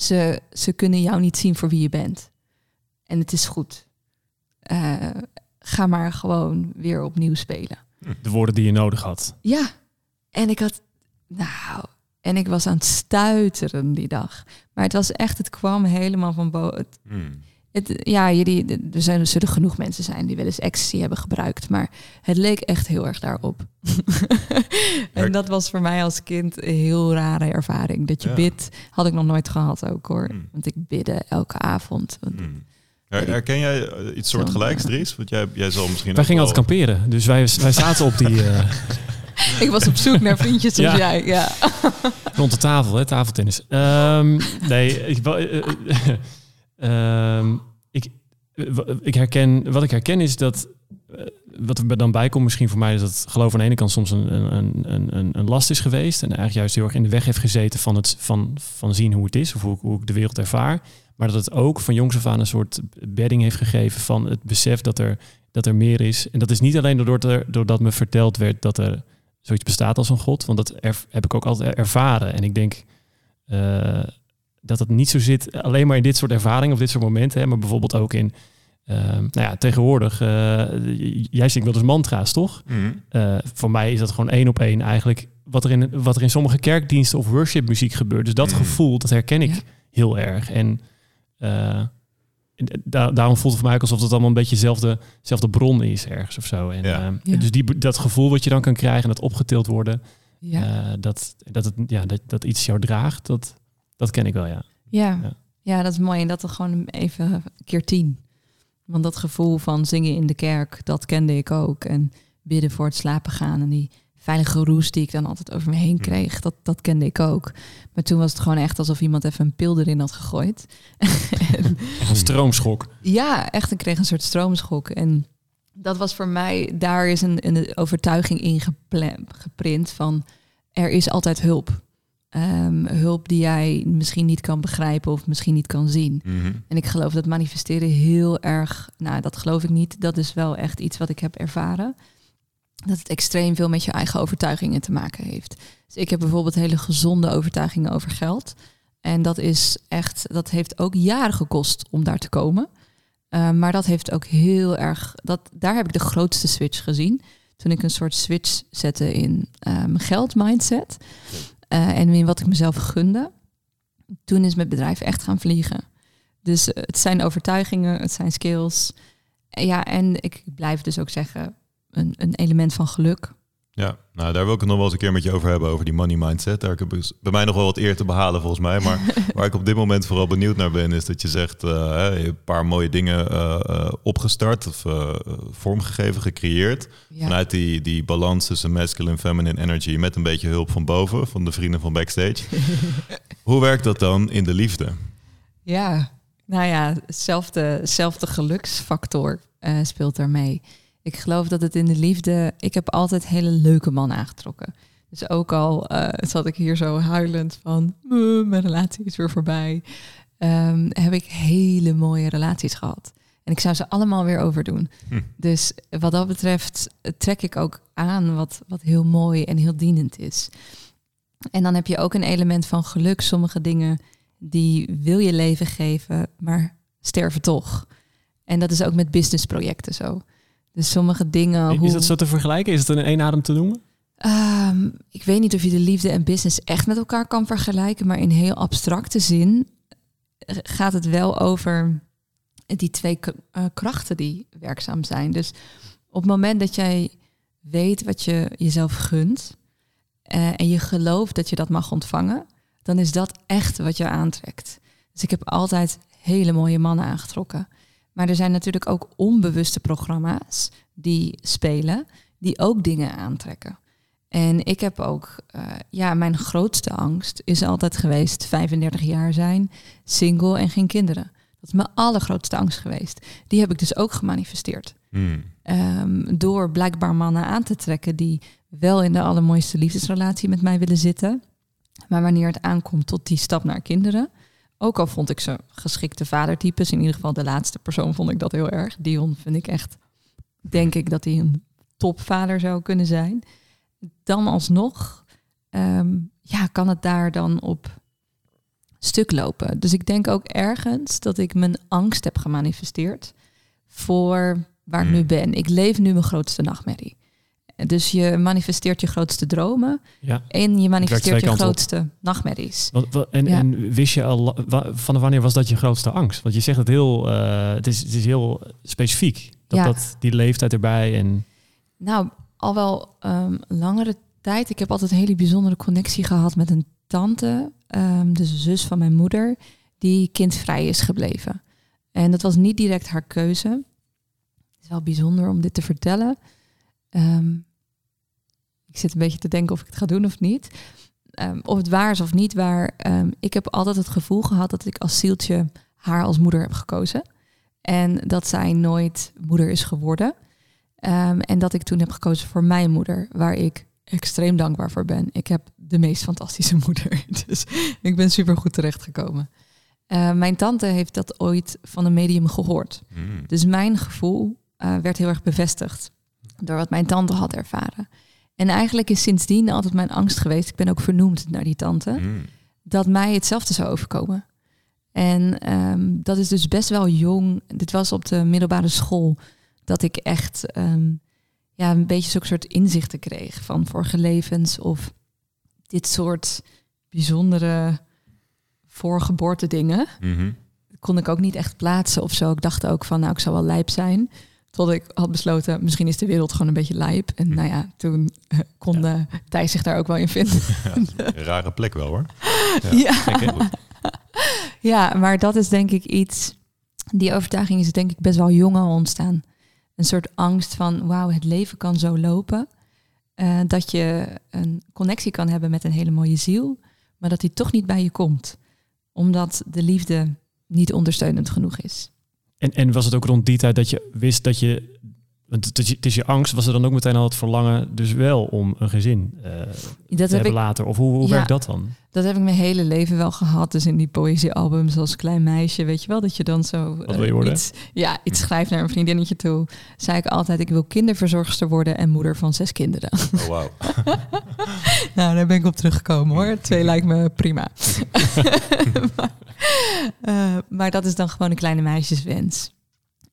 ze, ze kunnen jou niet zien voor wie je bent. En het is goed. Eh, ga maar gewoon weer opnieuw spelen. De woorden die je nodig had. Ja, en ik had, nou, en ik was aan het stuiteren die dag. Maar het was echt, het kwam helemaal van boven. Hmm. Het, ja, jullie, er zijn, er zullen genoeg mensen zijn die wel eens ecstasy hebben gebruikt, maar het leek echt heel erg daarop. [LAUGHS] en dat was voor mij als kind een heel rare ervaring. Dat je Ja. bidt, had ik nog nooit gehad ook hoor. Hmm. Want ik bidde elke avond. Want- Hmm. Her- Herken jij eh, iets soortgelijks, Dries? Want jij, jij zal misschien Wij gingen wel- altijd kamperen. Dus wij, wij zaten op die, eh, [LAUGHS] Ik was op zoek naar vriendjes zoals [LAUGHS] Ja. jij. Ja. rond de tafel, hè, tafeltennis. Ehm, nee, ik, wa- ehm, ik, ik herken, wat ik herken is dat, eh, wat er dan bij komt misschien voor mij, is dat geloof aan de ene kant soms een, een, een, een, last is geweest. En eigenlijk juist heel erg in de weg heeft gezeten van, het, van, van zien hoe het is, of hoe, ik- de wereld ervaar. Maar dat het ook van jongs af aan een soort bedding heeft gegeven van het besef dat er, dat er meer is. En dat is niet alleen doordat, er, doordat me verteld werd dat er zoiets bestaat als een God. Want dat heb ik ook altijd ervaren. En ik denk eh, dat het niet zo zit alleen maar in dit soort ervaringen of dit soort momenten. Hè, maar bijvoorbeeld ook in, eh, nou ja, tegenwoordig, eh, jij zingt wel eens mantra's, toch? Hmm. Eh, voor mij is dat gewoon één op één eigenlijk wat er in, wat er in sommige kerkdiensten of worshipmuziek gebeurt. Dus dat Mm. gevoel, dat herken ik Ja. heel erg. En eh, da- daarom voelt het voor mij ook alsof het allemaal een beetje dezelfde, dezelfde bron is ergens of zo. En, Ja. eh, Ja. Dus die, dat gevoel wat je dan kan krijgen, dat opgetild worden, Ja. eh, dat, dat, het, ja, dat, dat iets jou draagt, dat, dat ken ik wel, ja. Ja. Ja. ja, dat is mooi. En dat er gewoon even keer tien. Want dat gevoel van zingen in de kerk, dat kende ik ook. En bidden voor het slapen gaan. En die veilige roes die ik dan altijd over me heen kreeg, dat, dat kende ik ook. Maar toen was het gewoon echt alsof iemand even een pil erin had gegooid. [LAUGHS] en, een stroomschok. ja, echt, ik kreeg een soort stroomschok. En dat was voor mij, daar is een, een overtuiging in geprint van er is altijd hulp. Ehm, hulp die jij misschien niet kan begrijpen of misschien niet kan zien. Mhm. En ik geloof dat manifesteren heel erg, nou dat geloof ik niet, dat is wel echt iets wat ik heb ervaren. Dat het extreem veel met je eigen overtuigingen te maken heeft. Dus ik heb bijvoorbeeld hele gezonde overtuigingen over geld. En dat is echt, dat heeft ook jaren gekost om daar te komen. Uh, maar dat heeft ook heel erg, dat, daar heb ik de grootste switch gezien. Toen ik een soort switch zette in uh, mijn geldmindset. Uh, en in wat ik mezelf gunde. Toen is mijn bedrijf echt gaan vliegen. Dus het zijn overtuigingen, het zijn skills. Ja, en ik blijf dus ook zeggen, een, een element van geluk. Ja, nou daar wil ik het nog wel eens een keer met je over hebben, over die money mindset. Daar heb ik bij mij nog wel wat eer te behalen volgens mij. Maar [LAUGHS] waar ik op dit moment vooral benieuwd naar ben, is dat je zegt, uh, een paar mooie dingen uh, uh, opgestart of vormgegeven, gecreëerd. Ja. Vanuit die, die balans tussen masculine en feminine energy met een beetje hulp van boven, van de vrienden van Backstage. [LAUGHS] Hoe werkt dat dan in de liefde? Ja, nou ja, hetzelfde, hetzelfde geluksfactor speelt daarmee. Ik geloof dat het in de liefde. Ik heb altijd hele leuke mannen aangetrokken. Dus ook al uh, zat ik hier zo huilend van mijn relatie is weer voorbij, um, heb ik hele mooie relaties gehad. En ik zou ze allemaal weer overdoen. Hm. Dus wat dat betreft trek ik ook aan wat, wat heel mooi en heel dienend is. En dan heb je ook een element van geluk. Sommige dingen die wil je leven geven, maar sterven toch. En dat is ook met businessprojecten zo. Dus sommige dingen. Is hoe... dat zo te vergelijken? Is het in één adem te noemen? Um, ik weet niet of je de liefde en business echt met elkaar kan vergelijken, maar in heel abstracte zin gaat het wel over die twee uh, krachten die werkzaam zijn. Dus op het moment dat jij weet wat je jezelf gunt uh, en je gelooft dat je dat mag ontvangen, dan is dat echt wat je aantrekt. Dus ik heb altijd hele mooie mannen aangetrokken. Maar er zijn natuurlijk ook onbewuste programma's die spelen, die ook dingen aantrekken. En ik heb ook, uh, ja, mijn grootste angst is altijd geweest 35 jaar zijn, single en geen kinderen. Dat is mijn allergrootste angst geweest. Die heb ik dus ook gemanifesteerd. Hmm. Um, door blijkbaar mannen aan te trekken die wel in de allermooiste liefdesrelatie met mij willen zitten. Maar wanneer het aankomt tot die stap naar kinderen, ook al vond ik ze geschikte vadertypes, in ieder geval de laatste persoon vond ik dat heel erg. Dion vind ik echt, denk ik dat hij een topvader zou kunnen zijn. Dan alsnog, um, ja, kan het daar dan op stuk lopen. Dus ik denk ook ergens dat ik mijn angst heb gemanifesteerd voor waar ik nu hmm. ben. Ik leef nu mijn grootste nachtmerrie. Dus je manifesteert je grootste dromen ja. en je manifesteert je grootste op. nachtmerries. Wat, en, en, wist je al, van wanneer was dat je grootste angst? Want je zegt het heel, uh, het, is, het is heel specifiek. Dat, dat die leeftijd erbij en... Nou, al wel um, langere tijd. Ik heb altijd een hele bijzondere connectie gehad met een tante, um, dus de zus van mijn moeder, die kindvrij is gebleven. En dat was niet direct haar keuze. Het is wel bijzonder om dit te vertellen. Um, ik zit een beetje te denken of ik het ga doen of niet. Um, of het waar is of niet waar. Um, ik heb altijd het gevoel gehad dat ik als zieltje haar als moeder heb gekozen. En dat zij nooit moeder is geworden. Um, en dat ik toen heb gekozen voor mijn moeder, waar ik extreem dankbaar voor ben. Ik heb de meest fantastische [LAUGHS] moeder. Dus ik ben super goed terechtgekomen. Uh, mijn tante heeft dat ooit van een medium gehoord. Mm. Dus mijn gevoel uh, werd heel erg bevestigd door wat mijn tante had ervaren. En eigenlijk is sindsdien altijd mijn angst geweest, ik ben ook vernoemd naar die tante, mm. dat mij hetzelfde zou overkomen. En um, dat is dus best wel jong. Dit was op de middelbare school dat ik echt um, ja, een beetje zo'n soort inzichten kreeg van vorige levens of dit soort bijzondere voorgeboorte dingen. Mm -hmm. Kon ik ook niet echt plaatsen of zo. Ik dacht ook van, nou, ik zou wel lijp zijn. Tot ik had besloten, misschien is de wereld gewoon een beetje lijp. En nou ja, toen uh, kon ja. Thijs zich daar ook wel in vinden. [LAUGHS] Ja, rare plek wel hoor. Ja. Ja. [LAUGHS] ja, maar dat is denk ik iets... Die overtuiging is denk ik best wel jong al ontstaan. Een soort angst van, wauw, het leven kan zo lopen. Uh, dat je een connectie kan hebben met een hele mooie ziel. Maar dat die toch niet bij je komt. Omdat de liefde niet ondersteunend genoeg is. En, en was het ook rond die tijd dat je wist dat je het is, je- het is je angst. Was er dan ook meteen al het verlangen dus wel om een gezin eh, te Dat heb, hebben ik, later? Of hoe, hoe Ja. werkt dat dan? dat heb ik mijn hele leven wel gehad. Dus in die poëziealbums als klein meisje, weet je wel, dat je dan zo Wat wil je worden? iets, ja, iets schrijft naar een vriendinnetje toe. Zei ik altijd, ik wil kinderverzorgster worden en moeder van zes kinderen. Oh, wauw. [LAUGHS] Nou, daar ben ik op teruggekomen hoor. Twee [LAUGHS] lijkt me prima. [LAUGHS] maar, eh, maar dat is dan gewoon een kleine meisjeswens.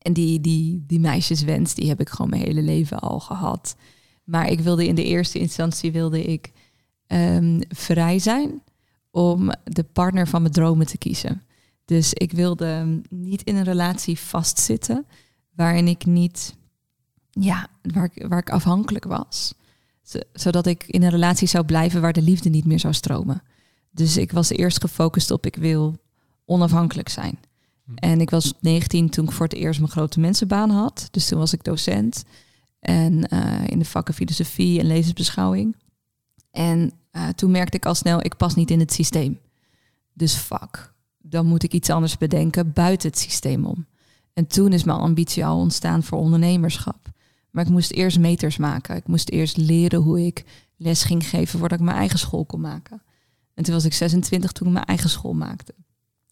En die, die, die meisjeswens, die heb ik gewoon mijn hele leven al gehad. Maar ik wilde in de eerste instantie wilde ik ehm, vrij zijn om de partner van mijn dromen te kiezen. Dus ik wilde niet in een relatie vastzitten waarin ik niet, ja, waar ik, waar ik afhankelijk was. Zodat ik in een relatie zou blijven waar de liefde niet meer zou stromen. Dus ik was eerst gefocust op ik wil onafhankelijk zijn. Hm. En ik was 19 toen ik voor het eerst mijn grote mensenbaan had. Dus toen was ik docent. En eh, in de vakken filosofie en levensbeschouwing. En eh, toen merkte ik al snel, ik pas niet in het systeem. Dus fuck, dan moet ik iets anders bedenken buiten het systeem om. En toen is mijn ambitie al ontstaan voor ondernemerschap. Maar ik moest eerst meters maken. Ik moest eerst leren hoe ik les ging geven voordat ik mijn eigen school kon maken. En toen was ik 26 toen ik mijn eigen school maakte.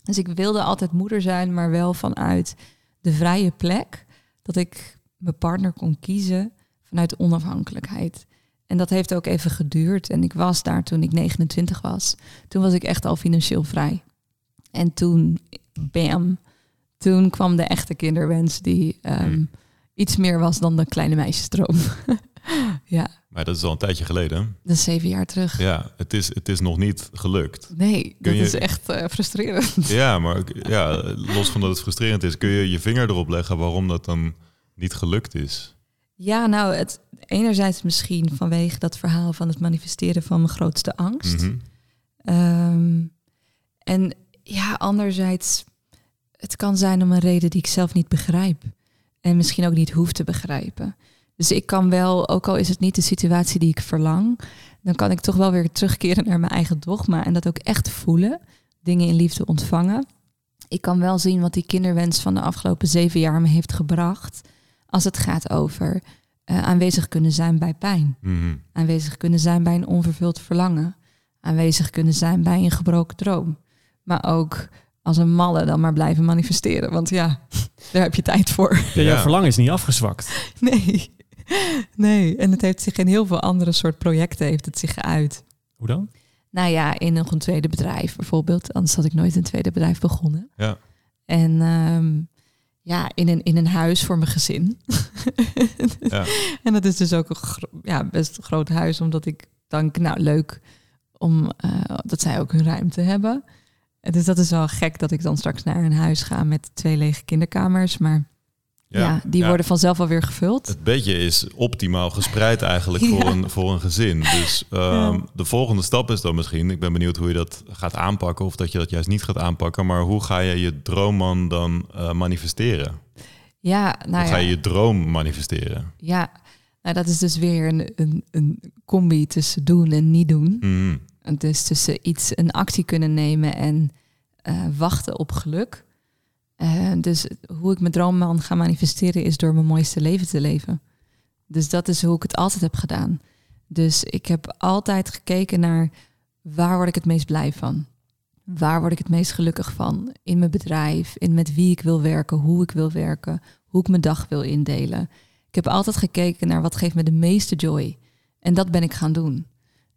Dus ik wilde altijd moeder zijn, maar wel vanuit de vrije plek. Dat ik mijn partner kon kiezen vanuit onafhankelijkheid. En dat heeft ook even geduurd. En ik was daar toen ik 29 was. Toen was ik echt al financieel vrij. En toen, bam, toen kwam de echte kinderwens die ehm, Hmm. iets meer was dan de kleine meisjesdroom. [LAUGHS] ja, Maar dat is al een tijdje geleden. dat is zeven jaar terug. Ja, het is, het is nog niet gelukt. Nee, dat je- is echt eh, frustrerend. [LAUGHS] Ja, maar ja, los van dat het frustrerend is, kun je je vinger erop leggen waarom dat dan niet gelukt is. Ja, nou, het, enerzijds misschien vanwege dat verhaal van het manifesteren van mijn grootste angst. Mhm. Ehm, en ja, anderzijds, het kan zijn om een reden die ik zelf niet begrijp. En misschien ook niet hoef te begrijpen. Dus ik kan wel, ook al is het niet de situatie die ik verlang, dan kan ik toch wel weer terugkeren naar mijn eigen dogma en dat ook echt voelen. Dingen in liefde ontvangen. Ik kan wel zien wat die kinderwens van de afgelopen zeven jaar me heeft gebracht. Als het gaat over eh, aanwezig kunnen zijn bij pijn Mhm. aanwezig kunnen zijn bij een onvervuld verlangen, aanwezig kunnen zijn bij een gebroken droom, maar ook als een malle dan maar blijven manifesteren, want ja, [LAUGHS] daar heb je tijd voor. Ja, jouw verlangen is niet afgezwakt. [LAUGHS] Nee, [LAUGHS] nee, en het heeft zich in heel veel andere soort projecten heeft het zich geuit. Hoe dan? Nou ja, in een tweede bedrijf bijvoorbeeld, anders had ik nooit een tweede bedrijf begonnen. Ja. En ehm, ja, in een, in een huis voor mijn gezin. Ja. [LAUGHS] En dat is dus ook een ja, best een groot huis, omdat ik denk, nou leuk om eh, dat zij ook hun ruimte hebben. En Dus dat is wel gek dat ik dan straks naar een huis ga met twee lege kinderkamers. Maar ja, die ja. worden vanzelf alweer gevuld. Het bedje is optimaal gespreid eigenlijk voor, een, voor een gezin. Dus [LAUGHS] ehm, de volgende stap is dan misschien, ik ben benieuwd hoe je dat gaat aanpakken of dat je dat juist niet gaat aanpakken, maar hoe ga je je droomman dan eh, manifesteren? Ja, nou hoe ga je je droom manifesteren? ja. Nou, dat is dus weer een, een, een combi tussen doen en niet doen. Het is tussen iets, een actie kunnen nemen en eh, wachten op geluk. Eh, dus hoe ik mijn droomman ga manifesteren is door mijn mooiste leven te leven. Dus dat is hoe ik het altijd heb gedaan. Dus ik heb altijd gekeken naar waar word ik het meest blij van? Waar word ik het meest gelukkig van? In mijn bedrijf, in met wie ik wil werken, hoe ik wil werken, hoe ik mijn dag wil indelen. Ik heb altijd gekeken naar wat geeft me de meeste joy. En dat ben ik gaan doen.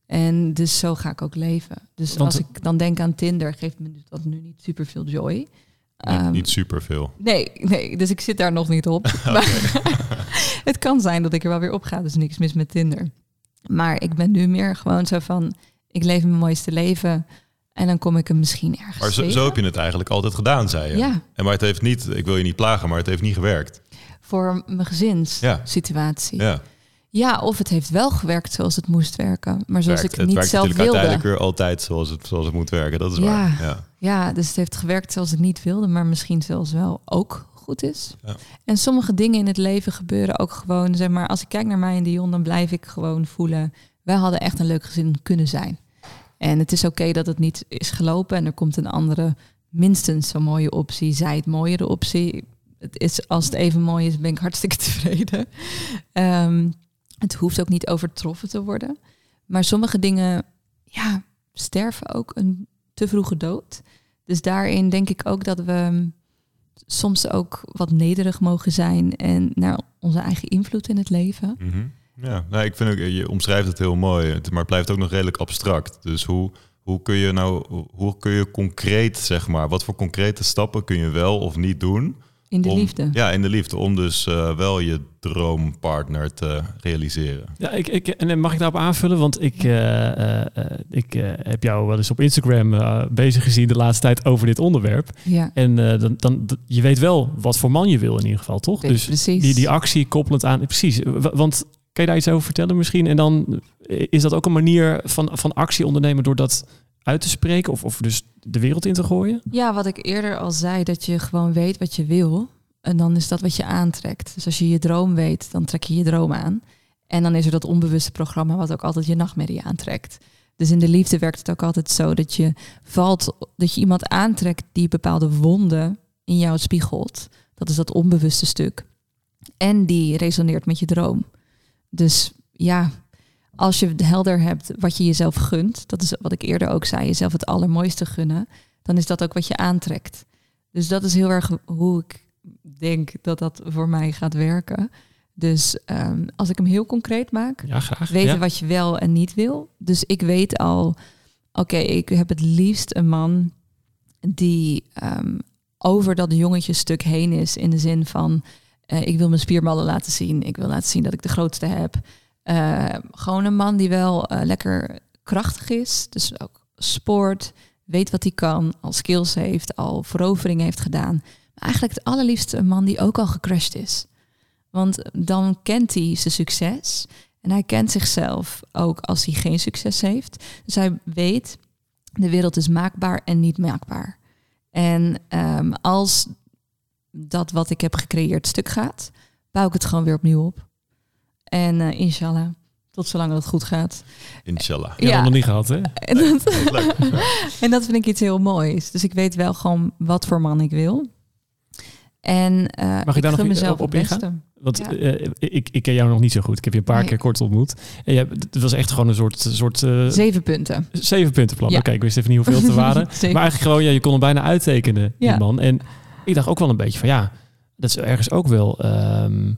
En dus zo ga ik ook leven. Dus Want- als ik dan denk aan Tinder, geeft me dat nu niet super veel joy. Niet, Ehm, niet superveel. Nee, nee, dus ik zit daar nog niet op. [LAUGHS] Maar [LAUGHS] het kan zijn dat ik er wel weer op ga, dus niks mis met Tinder. Maar ik ben nu meer gewoon zo van, ik leef mijn mooiste leven en dan kom ik hem misschien ergens Maar zo, zo heb je het eigenlijk altijd gedaan, zei je. Ja, En maar het heeft niet, ik wil je niet plagen, maar het heeft niet gewerkt. voor mijn gezinssituatie. Ja. Ja, of het heeft wel gewerkt zoals het moest werken, maar zoals werkt, ik het niet werkt zelf wilde. uiteindelijk weer altijd zoals het, zoals het moet werken. Dat is Ja. waar. Ja. Ja, dus het heeft gewerkt zoals ik niet wilde, maar misschien zelfs wel ook goed is. Ja. En sommige dingen in het leven gebeuren ook gewoon, zeg maar, als ik kijk naar mij en Dion, dan blijf ik gewoon voelen, wij hadden echt een leuk gezin kunnen zijn. En het is oké dat het niet is gelopen en er komt een andere, minstens zo mooie optie, zij het mooiere optie. het is, als het even mooi is, ben ik hartstikke [LAUGHS] tevreden. Ehm, het hoeft ook niet overtroffen te worden. Maar sommige dingen, ja, sterven ook een te vroege dood. Dus daarin denk ik ook dat we soms ook wat nederig mogen zijn en naar onze eigen invloed in het leven. Mhm. Ja, nou, ik vind ook, je omschrijft het heel mooi, maar het blijft ook nog redelijk abstract. Dus hoe, hoe kun je nou, hoe kun je concreet, zeg maar, wat voor concrete stappen kun je wel of niet doen? In de om- liefde. Ja, in de liefde, om dus eh, wel je droompartner te realiseren. Ja, ik, ik, en mag ik daarop aanvullen? Want ik, eh, eh, ik eh, heb jou wel eens op Instagram eh, bezig gezien de laatste tijd over dit onderwerp. Ja, En eh, dan, dan, je weet wel wat voor man je wil in ieder geval, toch? weet Dus precies. die, die actie koppelend aan... Precies, want kan je daar iets over vertellen misschien? En dan is dat ook een manier van, van actie ondernemen door dat uit te spreken? Of, of dus de wereld in te gooien? Ja, wat ik eerder al zei, dat je gewoon weet wat je wil. En dan is dat wat je aantrekt. Dus als je je droom weet, dan trek je je droom aan. En dan is er dat onbewuste programma wat ook altijd je nachtmerrie aantrekt. Dus in de liefde werkt het ook altijd zo dat je valt, dat je iemand aantrekt die bepaalde wonden in jou spiegelt. Dat is dat onbewuste stuk. En die resoneert met je droom. Dus ja, als je helder hebt wat je jezelf gunt, dat is wat ik eerder ook zei, jezelf het allermooiste gunnen, dan is dat ook wat je aantrekt. Dus dat is heel erg hoe ik denk dat dat voor mij gaat werken. Dus ehm, als ik hem heel concreet maak, Ja, graag. weten ja. wat je wel en niet wil. Dus ik weet al, oké, ik heb het liefst een man die ehm, over dat jongetje-stuk heen is. In de zin van, eh, ik wil mijn spierballen laten zien. Ik wil laten zien dat ik de grootste heb. Eh, gewoon een man die wel eh, lekker krachtig is. Dus ook sport, weet wat hij kan, al skills heeft, al veroveringen heeft gedaan. Maar eigenlijk het allerliefste een man die ook al gecrashed is. Want dan kent hij zijn succes. En hij kent zichzelf ook als hij geen succes heeft. Dus hij weet, de wereld is maakbaar en niet maakbaar. En ehm, als dat wat ik heb gecreëerd stuk gaat, bouw ik het gewoon weer opnieuw op. En eh, inshallah, tot zolang het goed gaat. Inshallah. Je hebt Ja. hem nog niet gehad, hè? [LAUGHS] En dat, Leuk. [LAUGHS] en dat vind ik iets heel moois. Dus ik weet wel gewoon wat voor man ik wil. En eh Mag ik daar nog mezelf op- op het ingaan? Want Ja. eh, ik, ik ken jou nog niet zo goed. Ik heb je een paar Nee. keer kort ontmoet. En je hebt, het was echt gewoon een soort, soort eh, Zeven punten. zeven puntenplan. Ja. Oké, ik wist even niet hoeveel het er waren. [LAUGHS] Maar eigenlijk gewoon, ja, je kon hem bijna uittekenen, die Ja. man. En ik dacht ook wel een beetje van, ja, dat is ergens ook wel, ehm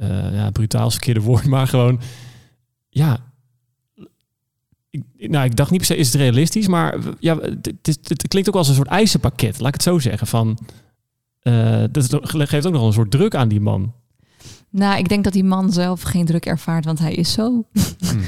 eh, ja, brutaal is verkeerde woord, [LAUGHS] maar gewoon, ja, ik, nou, ik dacht niet per se, is het realistisch, maar ja, het, het, het klinkt ook als een soort eisenpakket, laat ik het zo zeggen. Van, eh, dat geeft ook nog een soort druk aan die man. Nou, ik denk dat die man zelf geen druk ervaart, want hij is zo. Hmm.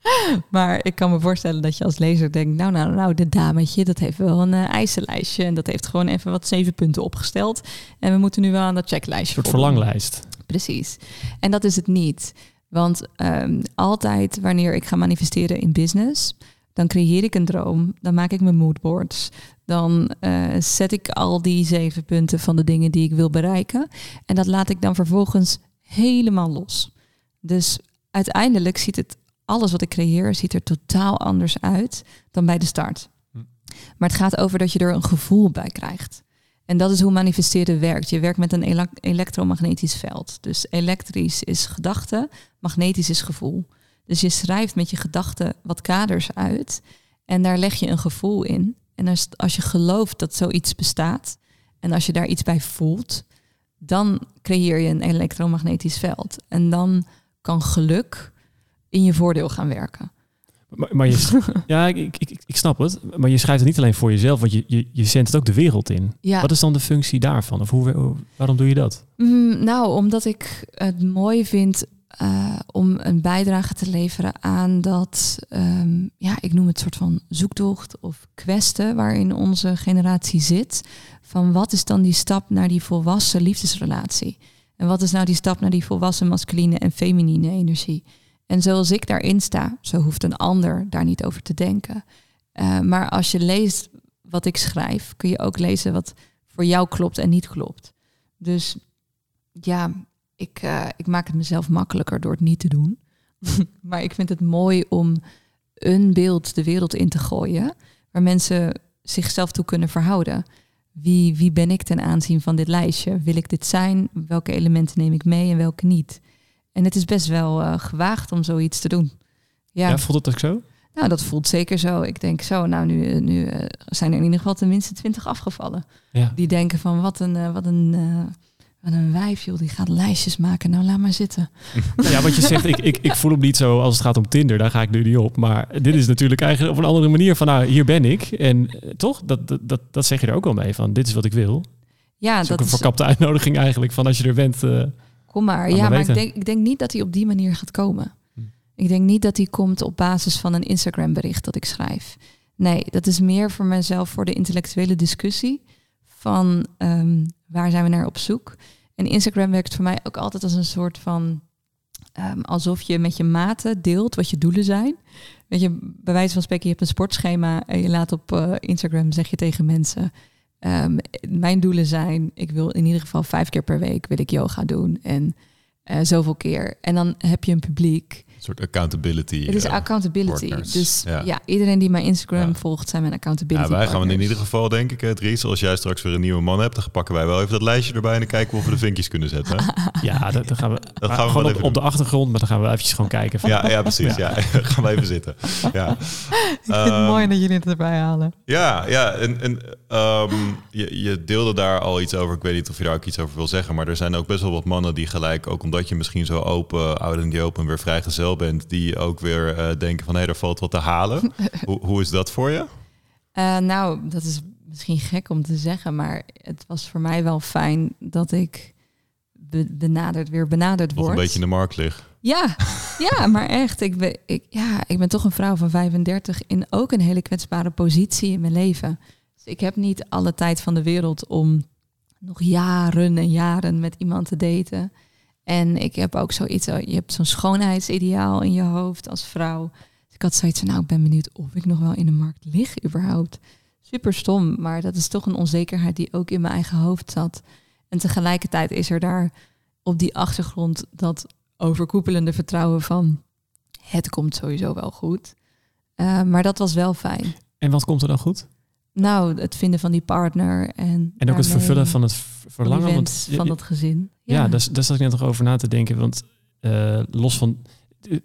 [LAUGHS] maar ik kan me voorstellen dat je als lezer denkt, nou, nou, nou, dit dametje, dat heeft wel een eh, eisenlijstje. En dat heeft gewoon even wat zeven punten opgesteld. En we moeten nu wel aan dat checklijstje Een soort voldoen. verlanglijst. Precies. En dat is het niet. Want ehm, altijd wanneer ik ga manifesteren in business, dan creëer ik een droom, dan maak ik mijn moodboards, dan eh, zet ik al die zeven punten van de dingen die ik wil bereiken en dat laat ik dan vervolgens helemaal los. Dus uiteindelijk ziet het alles wat ik creëer ziet er totaal anders uit dan bij de start. Hm. Maar het gaat over dat je er een gevoel bij krijgt. En dat is hoe manifesteren werkt. Je werkt met een elek- elektromagnetisch veld. Dus elektrisch is gedachte, magnetisch is gevoel. Dus je schrijft met je gedachten wat kaders uit en daar leg je een gevoel in. En als, als je gelooft dat zoiets bestaat en als je daar iets bij voelt, dan creëer je een elektromagnetisch veld. En dan kan geluk in je voordeel gaan werken. Maar, maar je, [LAUGHS] ja, ik, ik, ik, ik snap het. Maar je schrijft het niet alleen voor jezelf, want je, je, je zendt het ook de wereld in. Ja. Wat is dan de functie daarvan? Of hoe, hoe- waarom doe je dat? Mm, nou, omdat ik het mooi vind eh, om een bijdrage te leveren aan dat, ehm, ja, ik noem het soort van zoektocht of kwesten waarin onze generatie zit. Van wat is dan die stap naar die volwassen liefdesrelatie? En wat is nou die stap naar die volwassen masculine en feminine energie? En zoals ik daarin sta, zo hoeft een ander daar niet over te denken. Eh, maar als je leest wat ik schrijf, kun je ook lezen wat voor jou klopt en niet klopt. Dus ja, ik, eh, ik maak het mezelf makkelijker door het niet te doen. [LAUGHS] maar ik vind het mooi om een beeld de wereld in te gooien waar mensen zichzelf toe kunnen verhouden. wie, wie ben ik ten aanzien van dit lijstje? Wil ik dit zijn? Welke elementen neem ik mee en welke niet? En het is best wel uh, gewaagd om zoiets te doen. Ja. ja, voelt het ook zo? Nou, dat voelt zeker zo. Ik denk zo, nou nu, eh, nu uh, zijn er in ieder geval tenminste twintig afgevallen. Ja. Die denken van wat een, uh, wat een wat een wijf, joh, die gaat lijstjes maken. Nou, laat maar zitten. [LAUGHS] Ja, wat je zegt, ik, ik, ik voel hem niet zo als het gaat om Tinder. Daar ga ik nu niet op. Maar dit is natuurlijk eigenlijk op een andere manier van, nou, hier ben ik. En eh, toch, dat, dat, dat, dat zeg je er ook wel mee van, dit is wat ik wil. Ja, dat is ook een verkapte uitnodiging eigenlijk van als je er bent. Uh, Kom maar. Ja, maar ik denk, ik denk niet dat hij op die manier gaat komen. Hm. Ik denk niet dat hij komt op basis van een Instagram bericht dat ik schrijf. Nee, dat is meer voor mezelf voor de intellectuele discussie van um, waar zijn we naar op zoek. En Instagram werkt voor mij ook altijd als een soort van um, alsof je met je maten deelt wat je doelen zijn. Weet je, bij wijze van spreken, je hebt een sportschema en je laat op uh, Instagram zeg je tegen mensen. Um, mijn doelen zijn, ik wil in ieder geval vijf keer per week wil ik yoga doen en uh, zoveel keer. En dan heb je een publiek soort accountability. Het is uh, accountability. Dus ja. iedereen die mijn Instagram volgt, zijn mijn accountability. Ja, wij gaan in ieder geval, denk ik, het Ries, als jij straks weer een nieuwe man hebt, dan pakken wij wel even dat lijstje erbij en dan kijken of we de vinkjes kunnen zetten. [LAUGHS] ja, dat, dan gaan we, dat gaan we gewoon op, op, de achtergrond, maar dan gaan we eventjes gewoon kijken. Van. Ja, ja, precies. Ja. [LAUGHS] gaan we even zitten. Ja. [LAUGHS] ik vind het um, mooi dat jullie het erbij halen. Ja, ja. En, en um, je, je deelde daar al iets over. Ik weet niet of je daar ook iets over wil zeggen, maar er zijn ook best wel wat mannen die gelijk, ook omdat je misschien zo open, oud en die open, weer vrijgezel bent, die ook weer uh, denken van hé, hey, er valt wat te halen. [LAUGHS] hoe, hoe is dat voor je? Uh, nou, dat is misschien gek om te zeggen, maar het was voor mij wel fijn dat ik be benaderd, weer benaderd word. een beetje in de markt lig. Ja, [LAUGHS] ja, maar echt. Ik ben, ik, ja, ik ben toch een vrouw van 35 in ook een hele kwetsbare positie in mijn leven. Dus ik heb niet alle tijd van de wereld om nog jaren en jaren met iemand te daten. En ik heb ook zoiets, je hebt zo'n schoonheidsideaal in je hoofd als vrouw. Dus ik had zoiets van, nou, ik ben benieuwd of ik nog wel in de markt lig überhaupt. Super stom, maar dat is toch een onzekerheid die ook in mijn eigen hoofd zat. En tegelijkertijd is er daar op die achtergrond dat overkoepelende vertrouwen van, het komt sowieso wel goed. Uh, maar dat was wel fijn. En wat komt er dan goed? Nou, het vinden van die partner en. En ook het vervullen van het verlangen want, van dat gezin. Ja, ja daar, daar zat ik net nog over na te denken. Want uh, los van.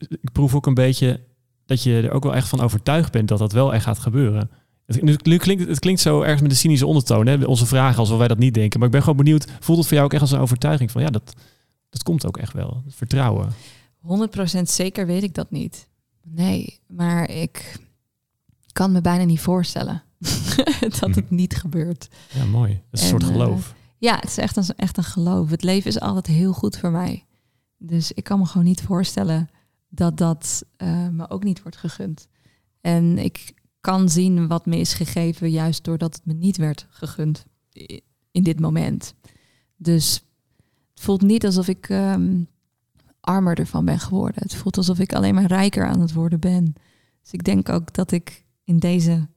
Ik proef ook een beetje dat je er ook wel echt van overtuigd bent dat dat wel echt gaat gebeuren. Het, nu klinkt, het klinkt zo ergens met een cynische ondertoon, hè? onze vragen alsof wij dat niet denken. Maar ik ben gewoon benieuwd, voelt het voor jou ook echt als een overtuiging van ja, dat, dat komt ook echt wel. Vertrouwen. 100% zeker weet ik dat niet. Nee, maar ik kan me bijna niet voorstellen. [LAUGHS] dat het niet gebeurt. Ja, mooi. Het is een soort geloof. Uh, ja, het is echt een, echt een geloof. Het leven is altijd heel goed voor mij. Dus ik kan me gewoon niet voorstellen dat dat uh, me ook niet wordt gegund. En ik kan zien wat me is gegeven, juist doordat het me niet werd gegund in dit moment. Dus het voelt niet alsof ik um, armer ervan ben geworden. Het voelt alsof ik alleen maar rijker aan het worden ben. Dus ik denk ook dat ik in deze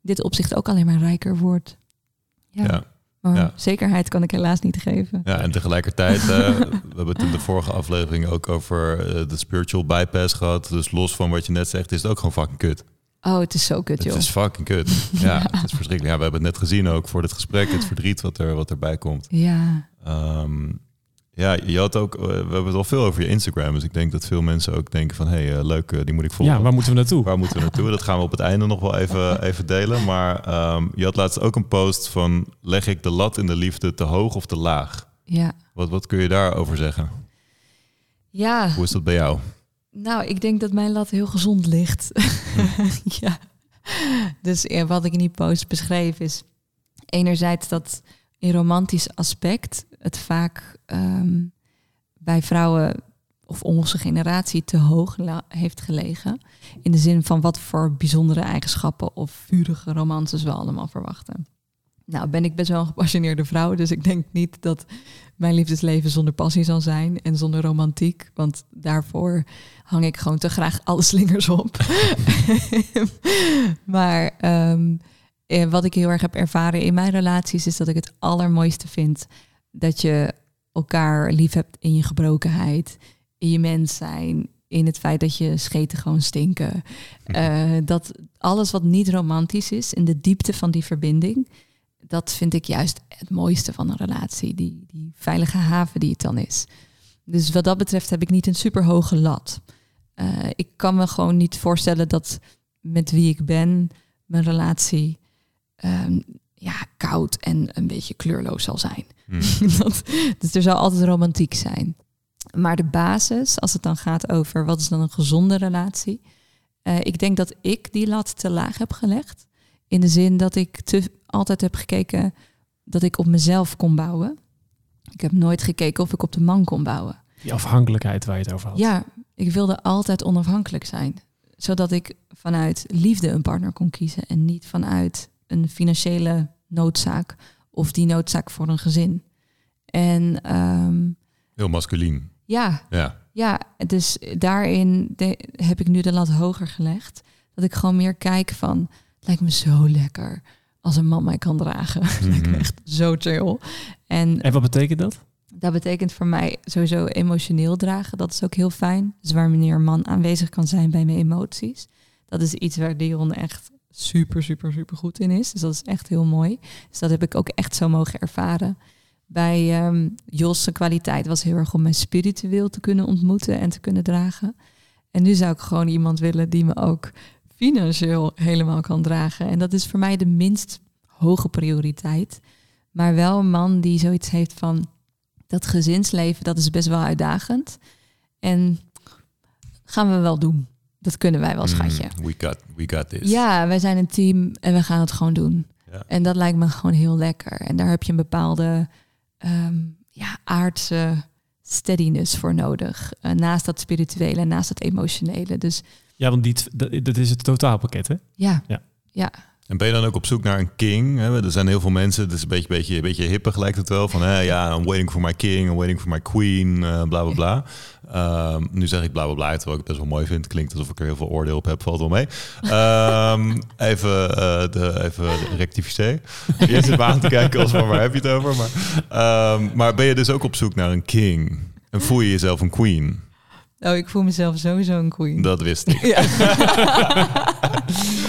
dit opzicht ook alleen maar rijker wordt. Ja. Maar zekerheid kan ik helaas niet geven. Ja, en tegelijkertijd, uh, [LAUGHS] we hebben het in de vorige aflevering ook over uh, de spiritual bypass gehad. Dus los van wat je net zegt, is het ook gewoon fucking kut. Oh, het is zo kut, joh. Het is fucking kut. [LAUGHS] Ja, ja, het is verschrikkelijk. Ja, we hebben het net gezien ook voor dit gesprek, het verdriet wat, er, wat erbij komt. Ja. Um, ja, je had ook, eh, we hebben het al veel over je Instagram. Dus ik denk dat veel mensen ook denken van... hé, hey, uh, leuk, uh, die moet ik volgen. Ja, waar moeten we naartoe? Waar moeten we naartoe? Dat gaan we op het einde nog wel even, [LAUGHS] even delen. Maar um, je had laatst ook een post van... leg ik de lat in de liefde te hoog of te laag? Ja. Wat, wat kun je daarover zeggen? Ja. Hoe is dat bij jou? Nou, ik denk dat mijn lat heel gezond ligt. Hm. [LAUGHS] ja. Dus ja, wat ik in die post beschreef is... enerzijds dat in romantisch aspect het vaak um, bij vrouwen of onze generatie te hoog heeft gelegen. In de zin van wat voor bijzondere eigenschappen of vurige romances we allemaal verwachten. Nou, ben ik best wel een gepassioneerde vrouw, dus ik denk niet dat mijn liefdesleven zonder passie zal zijn en zonder romantiek, want daarvoor hang ik gewoon te graag alle slingers op. [LAUGHS] maar um, wat ik heel erg heb ervaren in mijn relaties is dat ik het allermooiste vind dat je elkaar lief hebt in je gebrokenheid, in je mens zijn, in het feit dat je scheten gewoon stinken. Uh, dat alles wat niet romantisch is, in de diepte van die verbinding, dat vind ik juist het mooiste van een relatie. Die, die veilige haven die het dan is. Dus wat dat betreft heb ik niet een super hoge lat. Uh, ik kan me gewoon niet voorstellen dat met wie ik ben, mijn relatie um, ja, koud en een beetje kleurloos zal zijn. Hmm. [LAUGHS] dat, dus er zal altijd romantiek zijn. Maar de basis, als het dan gaat over wat is dan een gezonde relatie. Uh, ik denk dat ik die lat te laag heb gelegd. In de zin dat ik te, altijd heb gekeken dat ik op mezelf kon bouwen. Ik heb nooit gekeken of ik op de man kon bouwen. Die afhankelijkheid waar je het over had. Ja, ik wilde altijd onafhankelijk zijn. Zodat ik vanuit liefde een partner kon kiezen en niet vanuit een financiële noodzaak of die noodzaak voor een gezin. En um, heel masculien. Ja, ja, ja. Dus daarin heb ik nu de lat hoger gelegd. Dat ik gewoon meer kijk van, het lijkt me zo lekker als een man mij kan dragen. [LAUGHS] Mm echt zo chill. En, en wat betekent dat? Dat betekent voor mij sowieso emotioneel dragen. Dat is ook heel fijn. Dus waar meneer een man aanwezig kan zijn bij mijn emoties. Dat is iets waar Dion echt super, super, super goed in is. Dus dat is echt heel mooi. Dus dat heb ik ook echt zo mogen ervaren. Bij um, kwaliteit was heel erg om mij spiritueel te kunnen ontmoeten en te kunnen dragen. En nu zou ik gewoon iemand willen die me ook financieel helemaal kan dragen. En dat is voor mij de minst hoge prioriteit. Maar wel een man die zoiets heeft van dat gezinsleven, dat is best wel uitdagend. En gaan we wel doen. Dat kunnen wij wel, mm, schatje. we, got, we got this. Ja, wij zijn een team en we gaan het gewoon doen. Ja. En dat lijkt me gewoon heel lekker. En daar heb je een bepaalde um, ja, aardse steadiness voor nodig. Uh, naast dat spirituele en naast dat emotionele. Dus, ja, want die, dat, dat is het totaalpakket, hè? Ja, ja. ja. En ben je dan ook op zoek naar een king? Er zijn heel veel mensen, het is een beetje, beetje, beetje hippe gelijk het wel. Van hè, ja, I'm waiting for my king, I'm waiting for my queen, uh, bla bla bla. Um, nu zeg ik bla bla bla, terwijl ik het best wel mooi vind. Klinkt alsof ik er heel veel oordeel op heb, valt wel mee. Um, [LAUGHS] even, uh, de, even rectificeer. Je zit me aan te kijken als van waar heb je het over? Maar, um, maar ben je dus ook op zoek naar een king? En voel je jezelf een queen? Oh, ik voel mezelf sowieso een queen. Dat wist ik. Ja. [LAUGHS]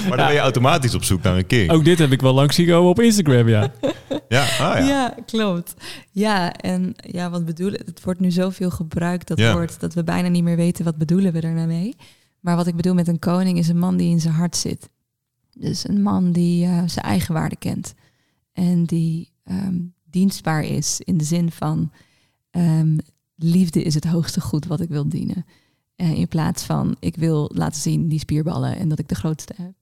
maar dan ben je automatisch op zoek naar een king. Ook dit heb ik wel langs zien komen op Instagram, ja. ja, ah, ja. ja, klopt. Ja, en ja, wat bedoelen... Het wordt nu zoveel gebruikt, dat ja. woord... dat we bijna niet meer weten wat bedoelen we er nou mee. Maar wat ik bedoel met een koning is een man die in zijn hart zit. Dus een man die uh, zijn eigen waarde kent. En die um, dienstbaar is in de zin van... Um, liefde is het hoogste goed wat ik wil dienen. Uh, in plaats van ik wil laten zien die spierballen en dat ik de grootste heb.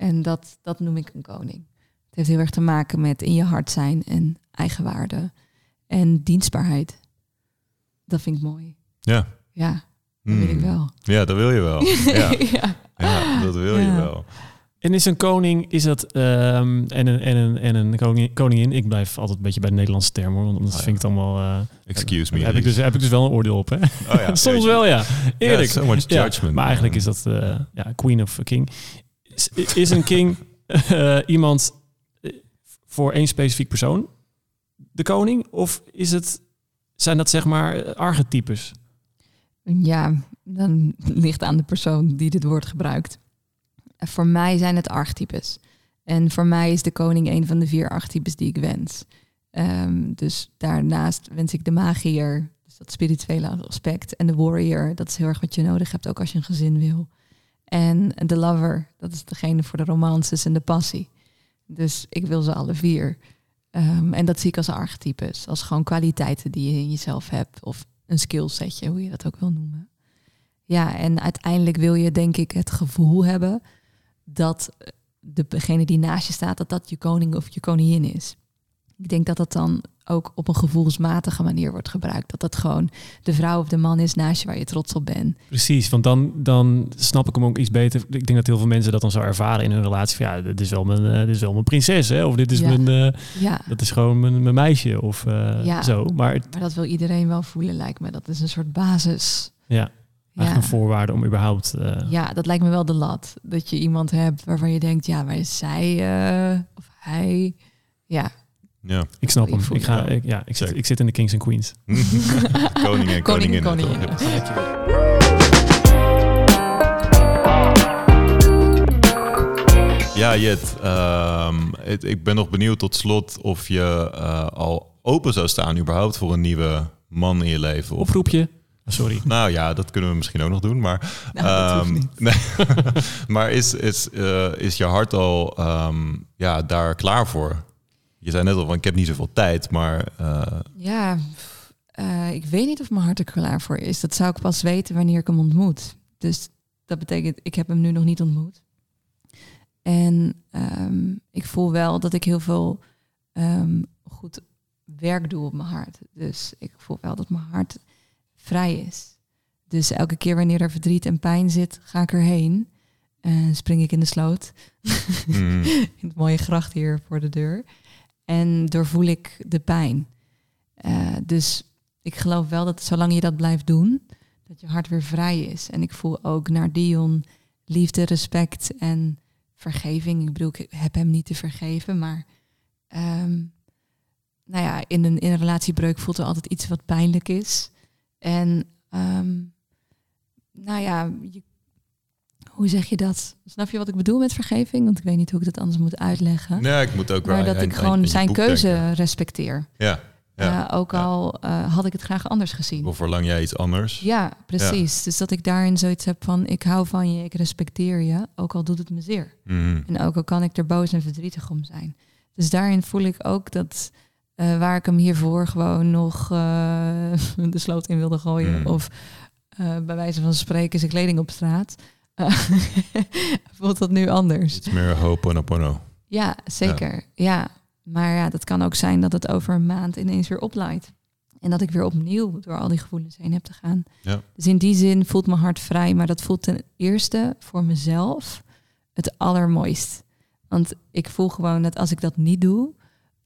En dat, dat noem ik een koning. Het heeft heel erg te maken met in je hart zijn en eigenwaarde en dienstbaarheid. Dat vind ik mooi. Ja. Ja, dat wil ik hmm. wel. Ja, dat wil je wel. [LAUGHS] Ja, ja. ja dat wil je wel. En is een koning, is dat, um, en een, en een, en een koning, koningin, ik blijf altijd een beetje bij de Nederlandse term hoor, want dat oh, vind ik allemaal... Uh, Excuse me. Heb ik, dus, heb ik dus wel een oordeel op, hè? Oh, ja. [LAUGHS] Soms wel, ja. Eerlijk. so much judgment. maar eigenlijk is dat, uh, ja, queen of king. Is, een king uh, [LAUGHS] iemand voor één specifiek persoon, de koning? Of is het, zijn dat zeg maar archetypes? Ja, dan ligt aan de persoon die dit woord gebruikt. Voor mij zijn het archetypes. En voor mij is de koning een van de vier archetypes die ik wens. Um, dus daarnaast wens ik de magier, dus dat spirituele aspect. En de warrior, dat is heel erg wat je nodig hebt, ook als je een gezin wil. En de lover, dat is degene voor de romances en de passie. Dus ik wil ze alle vier. Um, en dat zie ik als archetypes, als gewoon kwaliteiten die je in jezelf hebt. Of een skillsetje, hoe je dat ook wil noemen. Ja, en uiteindelijk wil je denk ik het gevoel hebben dat degene die naast je staat, dat dat je koning of je koningin is. Ik denk dat dat dan ook op een gevoelsmatige manier wordt gebruikt. Dat dat gewoon de vrouw of de man is naast je waar je trots op bent. Precies, want dan, dan snap ik hem ook iets beter. Ik denk dat heel veel mensen dat dan zo ervaren in hun relatie. Van, ja, dit is wel mijn, uh, dit is wel mijn prinses, hè? Of dit is mijn, uh, ja. dat is gewoon mijn, mijn meisje of uh, ja. zo. Maar, maar dat wil iedereen wel voelen, lijkt me. Dat is een soort basis. Ja. Eigenlijk een voorwaarde om überhaupt... Ja, dat lijkt me wel de lat. Dat je iemand hebt waarvan je denkt, ja, waar is zij of hij? Ja. Ja. Ik snap hem. Ik, ga, ik, ja, ik, zit, ik zit in de Kings and Queens. [LAUGHS] Koning en koningin. Koning, Ja, Jet. ehm, het- ik ben nog benieuwd tot slot of je eh, al open zou staan überhaupt voor een nieuwe man in je leven. Of, Oproepje. Oh, sorry. [LAUGHS] nou ja, dat kunnen we misschien ook nog doen. Maar, [LAUGHS] Nou, dat hoeft ehm, niet. nee. maar is, is, eh, is je hart al ehm, ja, daar klaar voor? Je zei net al van ik heb niet zoveel tijd, maar eh, Ja, eh, ik weet niet of mijn hart er klaar voor is. Dat zou ik pas weten wanneer ik hem ontmoet. Dus dat betekent, ik heb hem nu nog niet ontmoet. En ehm, ik voel wel dat ik heel veel ehm, goed werk doe op mijn hart. Dus ik voel wel dat mijn hart vrij is. Dus elke keer wanneer er verdriet en pijn zit, ga ik erheen. En spring ik in de sloot. mm, [LAUGHS] in het mooie gracht hier voor de deur. En doorvoel ik de pijn. Eh, dus ik geloof wel dat zolang je dat blijft doen, dat je hart weer vrij is. En ik voel ook naar Dion liefde, respect en vergeving. Ik bedoel, ik heb hem niet te vergeven, maar ehm, nou ja, in een, in een relatiebreuk voelt er altijd iets wat pijnlijk is. En ehm, nou ja, je, hoe zeg je dat? Snap je wat ik bedoel met vergeving? Want ik weet niet hoe ik dat anders moet uitleggen. nee, ik moet ook wel maar dat ik gewoon zijn keuze denken. respecteer. Ja, ja. Ook ja. al eh, had ik het graag anders gezien. Of verlang jij iets anders? Ja, precies. Dus dat ik daarin zoiets heb van ik hou van je, ik respecteer je, ook al doet het me zeer. Mhm. En ook al kan ik er boos en verdrietig om zijn. Dus daarin voel ik ook dat eh, waar ik hem hiervoor gewoon nog eh, [LAUGHS] de sloot in wilde gooien. Mm. Of bij wijze van spreken zijn kleding op straat. [LAUGHS] voelt dat nu anders. Iets meer hoponopono. Ja, zeker. Ja. Maar ja, dat kan ook zijn dat het over een maand ineens weer oplaait. En dat ik weer opnieuw door al die gevoelens heen heb te gaan. Ja. Dus in die zin voelt mijn hart vrij. Maar dat voelt ten eerste voor mezelf het allermooist. Want ik voel gewoon dat als ik dat niet doe,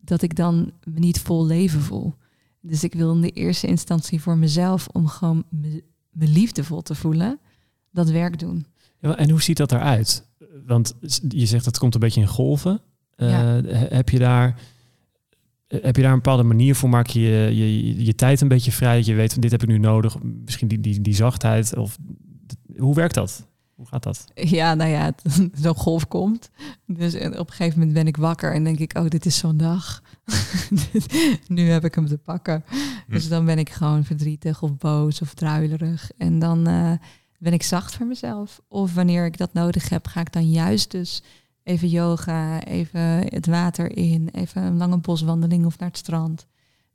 dat ik dan me niet vol leven voel. Dus ik wil in de eerste instantie voor mezelf, om gewoon me, me liefdevol te voelen, dat werk doen. Ja, en hoe ziet dat eruit? Want je zegt dat komt een beetje in golven. Eh, Ja. he- Heb je daar heb je daar een bepaalde manier voor? Maak je je, je je tijd een beetje vrij? Dat je weet van dit heb ik nu nodig. Misschien die, die, die zachtheid. Of hoe werkt dat? Hoe gaat dat? Ja, nou ja, [LAUGHS] zo'n golf komt. Dus en op een gegeven moment ben ik wakker en denk ik, oh, dit is zo'n dag. [LAUGHS] nu heb ik hem te pakken. Dus dan ben ik gewoon verdrietig of boos of druilerig. En dan eh, ben ik zacht voor mezelf. Of wanneer ik dat nodig heb, ga ik dan juist dus even yoga, even het water in, even een lange boswandeling of naar het strand.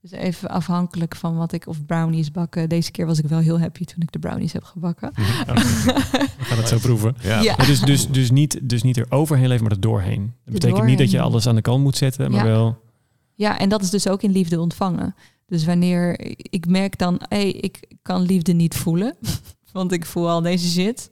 Dus even afhankelijk van wat ik, of brownies bakken. Deze keer was ik wel heel happy toen ik de brownies heb gebakken. [LAUGHS] We gaan het zo proeven. Ja. Ja. Dus, dus, dus, niet, dus niet er overheen leven, maar er doorheen. Dat betekent niet dat je alles aan de kant moet zetten, maar Ja. wel... Ja, en dat is dus ook in liefde ontvangen. Dus wanneer ik merk dan, hé, hey, ik kan liefde niet voelen, want ik voel al deze shit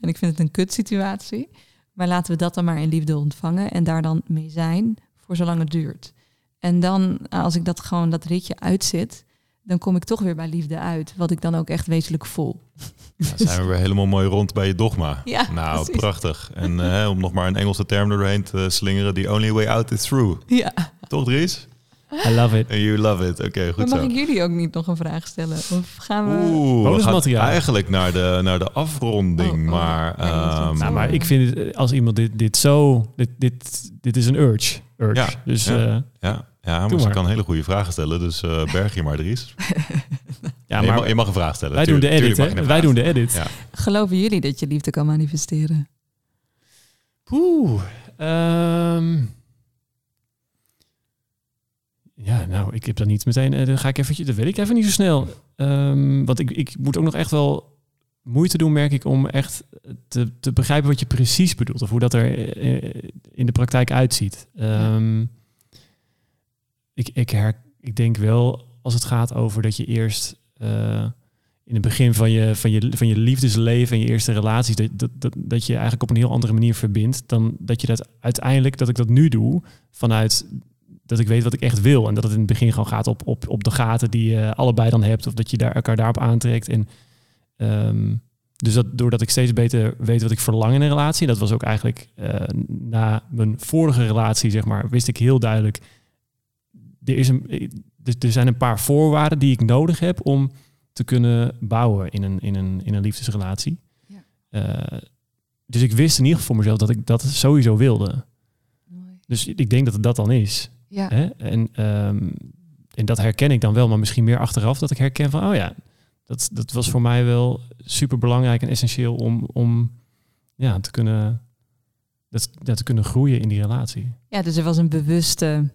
en ik vind het een kut situatie. Maar laten we dat dan maar in liefde ontvangen en daar dan mee zijn voor zolang het duurt. En dan, als ik dat gewoon dat ritje uitzit, dan kom ik toch weer bij liefde uit, wat ik dan ook echt wezenlijk voel. Dan zijn we weer helemaal mooi rond bij je dogma. [LAUGHS] Ja, nou, precies. prachtig. En om nog maar een Engelse term er doorheen te slingeren, the only way out is through. Ja, Toch, Dries? I love it. And you love it. Oké, maar goed mag zo. ik jullie ook niet nog een vraag stellen? Of gaan we... Oeh, we gaan eigenlijk naar de, naar de afronding, Oh, oh. maar... Ja, ehm, Nou, maar ik vind het, als iemand dit, dit zo... Dit, dit, dit is een urge. urge. Ja, Dus ja. ja, ja, ja maar ze maar. kan hele goede vragen stellen, dus eh, berg je maar, Dries. [LAUGHS] ja, je, mag, maar je mag een vraag stellen. wij doen de edit, mag hè? Wij vraag doen de edit. Ja. Geloven jullie dat je liefde kan manifesteren? Oeh. ehm. Ja, nou, ik heb dat niet meteen. eh, Dan ga ik eventjes. Dat weet ik even niet zo snel. Ehm, want ik, ik moet ook nog echt wel moeite doen, merk ik, om echt te, te begrijpen wat je precies bedoelt. Of hoe dat er eh, in de praktijk uitziet. Ehm, ik, ik, her, ik denk wel, als het gaat over dat je eerst eh, in het begin van je, van je, van je liefdesleven en je eerste relaties, dat, dat, dat, dat je eigenlijk op een heel andere manier verbindt dan dat je dat uiteindelijk, dat ik dat nu doe, vanuit dat ik weet wat ik echt wil. En dat het in het begin gewoon gaat op, op, op de gaten die je allebei dan hebt, of dat je daar, elkaar daarop aantrekt. En ehm, dus dat, doordat ik steeds beter weet wat ik verlang in een relatie, dat was ook eigenlijk eh, na mijn vorige relatie, zeg maar, wist ik heel duidelijk, er, is een, er, zijn een paar voorwaarden die ik nodig heb om te kunnen bouwen in een, in een, in een liefdesrelatie. Ja. Eh, dus ik wist in ieder geval voor mezelf dat ik dat sowieso wilde. Mooi. Dus ik denk dat het dat dan is. Ja, Hè? En, ehm, en dat herken ik dan wel, maar misschien meer achteraf dat ik herken van, oh ja, dat, dat was voor mij wel super belangrijk en essentieel om, om ja, te, kunnen, dat, dat te kunnen groeien in die relatie. ja, dus er was een bewuste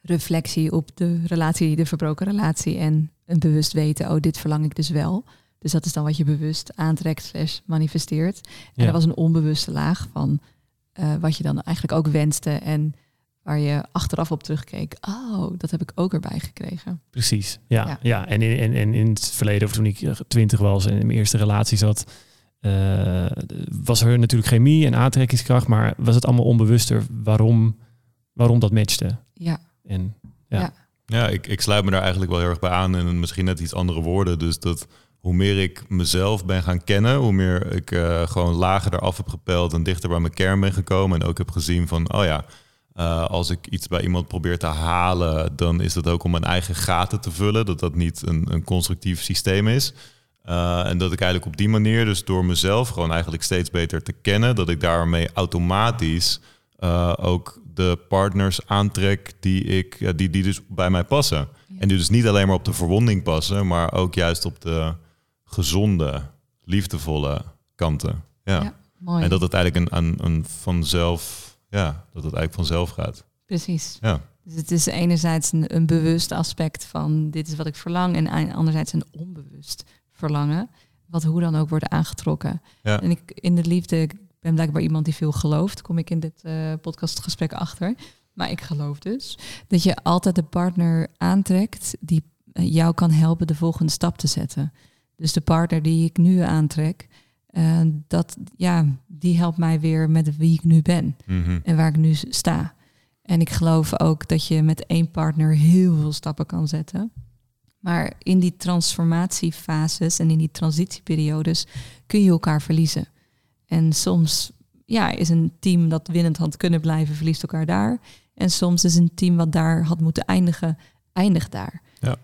reflectie op de relatie, de verbroken relatie. En een bewust weten, oh, dit verlang ik dus wel. Dus dat is dan wat je bewust aantrekt slash manifesteert. En Ja. er was een onbewuste laag van eh, wat je dan eigenlijk ook wenste. En waar je achteraf op terugkeek. Oh, dat heb ik ook erbij gekregen. Precies, ja. Ja. ja. En, in, en, en in het verleden, of toen ik twintig was en in mijn eerste relatie zat, eh, was er natuurlijk chemie en aantrekkingskracht, maar was het allemaal onbewuster waarom, waarom dat matchte. Ja, En Ja, ik, ik sluit me daar eigenlijk wel heel erg bij aan en misschien net iets andere woorden. Dus dat hoe meer ik mezelf ben gaan kennen, hoe meer ik eh, gewoon lager eraf heb gepeld en dichter bij mijn kern ben gekomen. En ook heb gezien van, oh ja, eh, als ik iets bij iemand probeer te halen, dan is dat ook om mijn eigen gaten te vullen. Dat dat niet een, een constructief systeem is. Eh, en dat ik eigenlijk op die manier, dus door mezelf gewoon eigenlijk steeds beter te kennen, dat ik daarmee automatisch eh, ook de partners aantrek die, ik, die, die dus bij mij passen. En die dus niet alleen maar op de verwonding passen, maar ook juist op de gezonde, liefdevolle kanten. Ja. Ja, mooi. En dat het eigenlijk een, een, een vanzelf, ja, dat het eigenlijk vanzelf gaat. Precies. Ja. Dus het is enerzijds een, een bewust aspect van dit is wat ik verlang. En anderzijds een onbewust verlangen. Wat hoe dan ook wordt aangetrokken. Ja. En ik in de liefde, ik ben blijkbaar iemand die veel gelooft. Kom ik in dit eh, podcastgesprek achter. Maar ik geloof dus dat je altijd de partner aantrekt die eh, jou kan helpen de volgende stap te zetten. Dus de partner die ik nu aantrek, eh, dat, ja, die helpt mij weer met wie ik nu ben Mhm. en waar ik nu sta. En ik geloof ook dat je met één partner heel veel stappen kan zetten. Maar in die transformatiefases en in die transitieperiodes kun je elkaar verliezen. En soms ja, is een team dat winnend had kunnen blijven, verliest elkaar daar. En soms is een team wat daar had moeten eindigen, eindigt daar. Ja.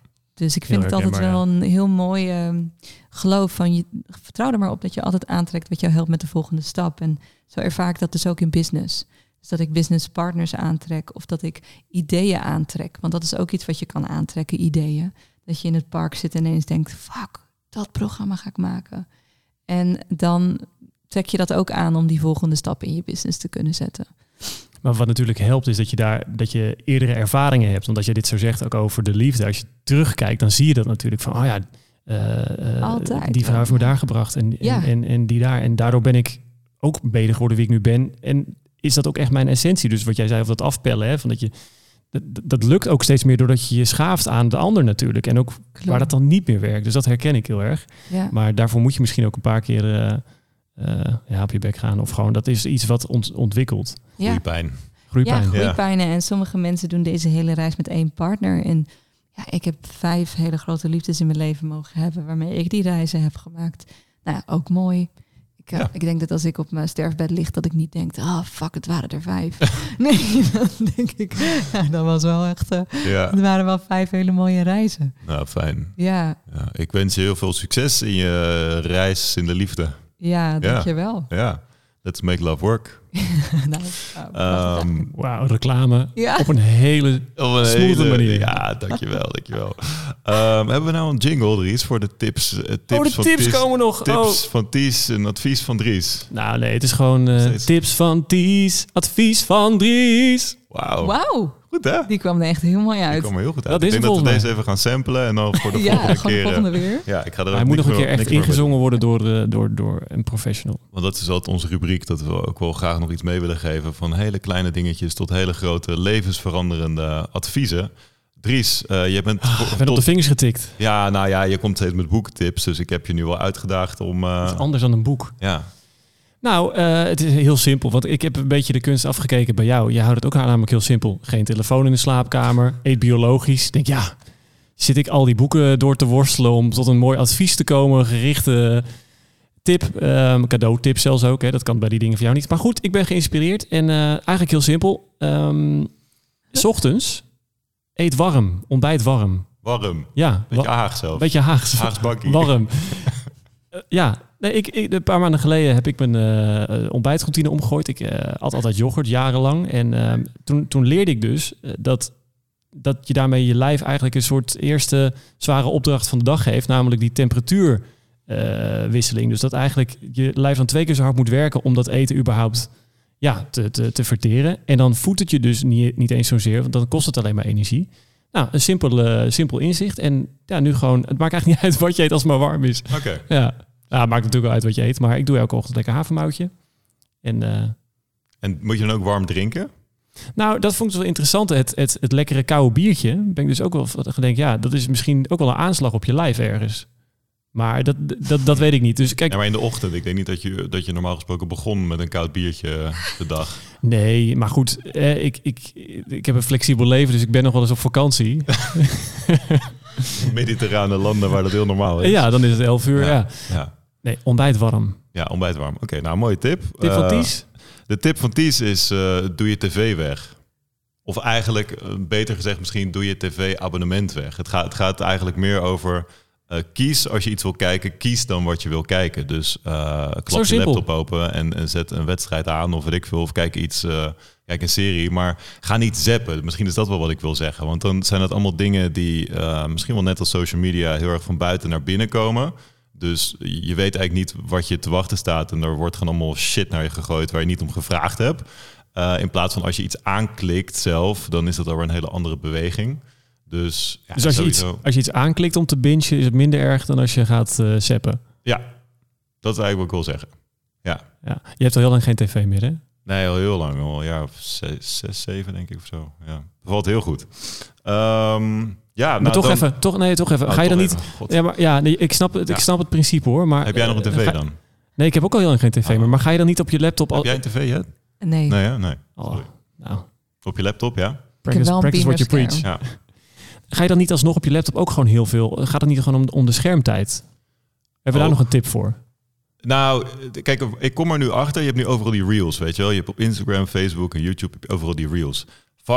Dus ik vind het altijd wel een heel mooi ehm, geloof van je vertrouw er maar op dat je altijd aantrekt wat jou helpt met de volgende stap. En zo ervaar ik dat dus ook in business. Dus dat ik business partners aantrek of dat ik ideeën aantrek. Want dat is ook iets wat je kan aantrekken, ideeën. Dat je in het park zit en ineens denkt, fuck, dat programma ga ik maken. En dan trek je dat ook aan om die volgende stap in je business te kunnen zetten. Maar wat natuurlijk helpt is dat je daar dat je eerdere ervaringen hebt. Want als je dit zo zegt ook over de liefde, als je terugkijkt, dan zie je dat natuurlijk van, oh ja, eh, eh, Altijd die vrouw heeft me daar gebracht en, Ja. en, en, en die daar. En daardoor ben ik ook beter geworden wie ik nu ben. En is dat ook echt mijn essentie? Dus wat jij zei over dat afpellen, hè, van dat je dat, dat lukt ook steeds meer doordat je je schaaft aan de ander natuurlijk. En ook waar dat dan niet meer werkt. Dus dat herken ik heel erg. Ja. Maar daarvoor moet je misschien ook een paar keer eh, ja, op je bek gaan. Of gewoon, dat is iets wat ont ontwikkelt. Ja. Groeipijn. Groeipijn. Ja, groeipijnen. En sommige mensen doen deze hele reis met één partner. En ja, ik heb vijf hele grote liefdes in mijn leven mogen hebben waarmee ik die reizen heb gemaakt. Nou ja, ook mooi. Ik, eh, Ja. ik denk dat als ik op mijn sterfbed lig, dat ik niet denk, ah fuck, het waren er vijf. [LAUGHS] [LAUGHS] nee, dan denk ik, ja, dat was wel echt, eh Ja, het waren wel vijf hele mooie reizen. nou fijn. Ja, Ja, ik wens je heel veel succes in je reis in de liefde. Ja, dankjewel. Ja, let's make love work. [LAUGHS] nou, nou, Ehm, Wauw, reclame ja. op een hele... [LAUGHS] op een hele- manier. Ja, dankjewel, dankjewel. Ehm, hebben we nou een jingle, Dries, voor de tips? eh, tips oh, de van tips Ties- komen nog. Tips Oh. van Ties en advies van Dries. Nou nee, het is gewoon eh, tips van Ties, advies van Dries. Wauw. Wauw, Goed hè? die kwam er echt heel mooi Die uit. kwam er heel goed uit. Dat ik is denk dat we deze even gaan samplen en dan voor de [LAUGHS] ja, volgende keer... eh, volgende weer. Ja, ik ga er ook Hij moet nog een keer echt ingezongen worden door, eh, door, door een professional. Want dat is altijd onze rubriek, dat we ook wel graag nog iets mee willen geven. Van hele kleine dingetjes tot hele grote levensveranderende adviezen. Dries, eh je bent... Ik ben op tot- de vingers getikt. Ja, nou ja, je komt steeds met boektips. Dus ik heb je nu wel uitgedaagd om... eh, Dat is anders dan een boek. ja, Nou, eh, het is heel simpel. Want ik heb een beetje de kunst afgekeken bij jou. Je houdt het ook namelijk heel simpel. Geen telefoon in de slaapkamer. Eet biologisch. Ik denk, ja, zit ik al die boeken door te worstelen om tot een mooi advies te komen. Gerichte tip, ehm cadeautip zelfs ook. Hè. Dat kan bij die dingen van jou niet. Maar goed, ik ben geïnspireerd. En eh, eigenlijk heel simpel. Ehm, s ochtends eet warm. Ontbijt warm. warm. Ja, Beetje wa- Haag zelf. beetje Haags. Haags bakkie. Warm. [LAUGHS] Eh, ja, nee, ik, een paar maanden geleden heb ik mijn eh, eh, ontbijtroutine omgegooid. Ik at altijd yoghurt jarenlang. En ehm, toen, toen leerde ik dus dat, dat je daarmee je lijf eigenlijk een soort eerste zware opdracht van de dag geeft. Namelijk die temperatuurwisseling. dus dat eigenlijk je lijf dan twee keer zo hard moet werken om dat eten überhaupt ja, te, te, te verteren. En dan voedt het je dus niet, niet eens zozeer, want dan kost het alleen maar energie. Nou, een simpel, eh, simpel inzicht. En ja, nu gewoon, het maakt eigenlijk niet [LAUGHS] uit wat je eet als het maar warm is. Oké. Ja, het maakt natuurlijk wel uit wat je eet. Maar ik doe elke ochtend lekker havermoutje. En eh, En moet je dan ook warm drinken? nou, dat vond ik wel interessant. Het, het, het lekkere koude biertje. Ben ik dus ook wel gedenkt, ja, dat is misschien ook wel een aanslag op je lijf ergens. Maar dat, dat, dat weet ik niet. Dus kijk, Ja, maar in de ochtend. Ik denk niet dat je, dat je normaal gesproken begon met een koud biertje de dag. nee, maar goed, eh, ik, ik, ik heb een flexibel leven, dus ik ben nog wel eens op vakantie. [LAUGHS] Mediterrane landen waar dat heel normaal is. ja, dan is het 11 uur. Ja. Ja, Nee, ontbijt warm. ja ontbijt warm. Oké, nou mooie tip. Tip van Eh, Ties? De tip van Ties is, eh, doe je tv weg. Of eigenlijk, eh, beter gezegd misschien, doe je tv-abonnement weg. Het gaat, het gaat eigenlijk meer over, eh, kies als je iets wil kijken, kies dan wat je wil kijken. Dus eh, klap je simpel. laptop open en, en zet een wedstrijd aan of weet ik veel. Of kijk iets, eh, kijk een serie. Maar ga niet zappen. Misschien is dat wel wat ik wil zeggen. Want dan zijn het allemaal dingen die misschien wel net als social media heel erg van buiten naar binnen komen. Dus je weet eigenlijk niet wat je te wachten staat. En er wordt gewoon allemaal shit naar je gegooid waar je niet om gevraagd hebt. In plaats van als je iets aanklikt zelf, dan is dat alweer een hele andere beweging. Dus, ja, dus als je, iets, als je iets aanklikt om te bingen, is het minder erg dan als je gaat eh zappen. Ja, dat is eigenlijk wat ik wil zeggen. Ja. Ja. Je hebt al heel lang geen tv meer, hè? Nee, al heel lang. Al een jaar of zes, zes zeven denk ik of zo. Ja, valt heel goed. Ehm, ja, Maar nou, toch dan- even, toch, nee, toch even. Oh, Ga je dan niet... even. Ja, maar ja, nee, ik snap het, ik Ja. snap het principe hoor. Maar, Heb jij nog een eh, tv ga- dan? Nee, ik heb ook al heel lang geen tv Oh. meer. Maar ga je dan niet op je laptop... Al... Heb jij een tv, hè? Nee. Nee, hè? Nee. Oh, Sorry. nou, Op je laptop, ja? Practice, wel practice what you preach. Ja. Ga je dan niet alsnog op je laptop ook gewoon heel veel... Gaat het niet gewoon om, om de schermtijd? Hebben we daar Oh. nog een tip voor? Nou, kijk, ik kom er nu achter. Je hebt nu overal die reels, weet je wel. Je hebt op Instagram, Facebook en YouTube overal die reels.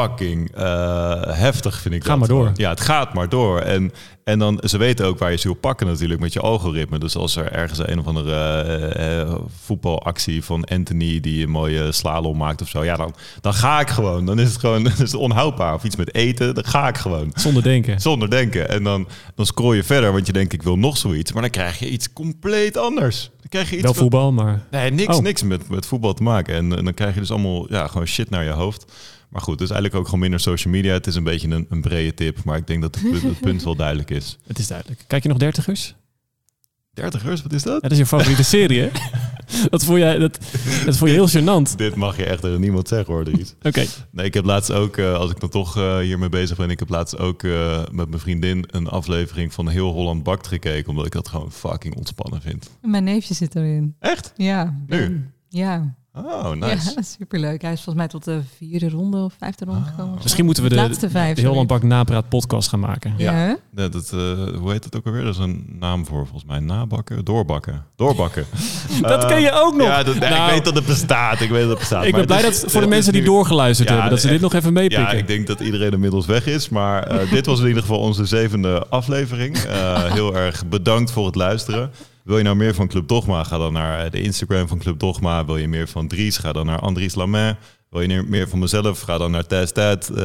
Fucking eh, heftig vind ik Ga dat. maar door. Ja, het gaat maar door. En, en dan, ze weten ook waar je ze wil pakken natuurlijk met je algoritme. Dus als er ergens een of andere eh, voetbalactie van Anthony die een mooie slalom maakt of zo. Ja, dan, dan ga ik gewoon. Dan is het gewoon [LAUGHS] is het onhoudbaar. Of iets met eten, dan ga ik gewoon. Zonder denken. Zonder denken. En dan, dan scroll je verder, want je denkt ik wil nog zoiets. Maar dan krijg je iets compleet anders. Dan krijg je iets Wel voetbal, maar... Nee, niks, Oh. niks met, met voetbal te maken. En, en dan krijg je dus allemaal ja, gewoon shit naar je hoofd. Maar goed, dus eigenlijk ook gewoon minder social media. Het is een beetje een, een brede tip, maar ik denk dat het, punt- het punt wel duidelijk is. [LAUGHS] Het is duidelijk. Kijk je nog dertigers? 30 wat is dat? Ja, dat is je favoriete serie, hè? [LAUGHS] Dat vond, jij, dat, dat vond je heel gênant. Dit mag je echt tegen niemand zeggen hoor, Dries. [LAUGHS] Oké. Nee, ik heb laatst ook, eh, als ik dan toch eh, hiermee bezig ben, ik heb laatst ook eh, met mijn vriendin een aflevering van Heel Holland Bakt gekeken, omdat ik dat gewoon fucking ontspannen vind. Mijn neefje zit erin. Echt? Ja. Nu? Ja. Oh, nice. Ja, [LAUGHS] superleuk. Hij is volgens mij tot de vierde ronde of vijfde ronde Ah. gekomen. Misschien moeten we de, laatste vijf. de Heel Lang sorry. Bak Napraat podcast gaan maken. Ja. dat, eh, hoe heet het ook alweer? Dat is een naam voor volgens mij. Nabakken? Doorbakken. Doorbakken. [LAUGHS] Dat Eh, ken je ook nog. Ja, dat, nee, Nou, ik weet dat het bestaat. Ik weet dat het bestaat. Ik ben blij is- dat voor de mensen die nu- doorgeluisterd Ja, hebben, dat ze echt. dit nog even meepikken. Ja, ik denk dat iedereen inmiddels weg is. Maar eh, [LAUGHS] dit was in ieder geval onze zevende aflevering. Eh, heel erg bedankt voor het luisteren. Wil je nou meer van Club Dogma? Ga dan naar de Instagram van Club Dogma. Wil je meer van Dries? Ga dan naar Andries Lamin. Wil je meer- van mezelf? Ga dan naar Test Ted. eh,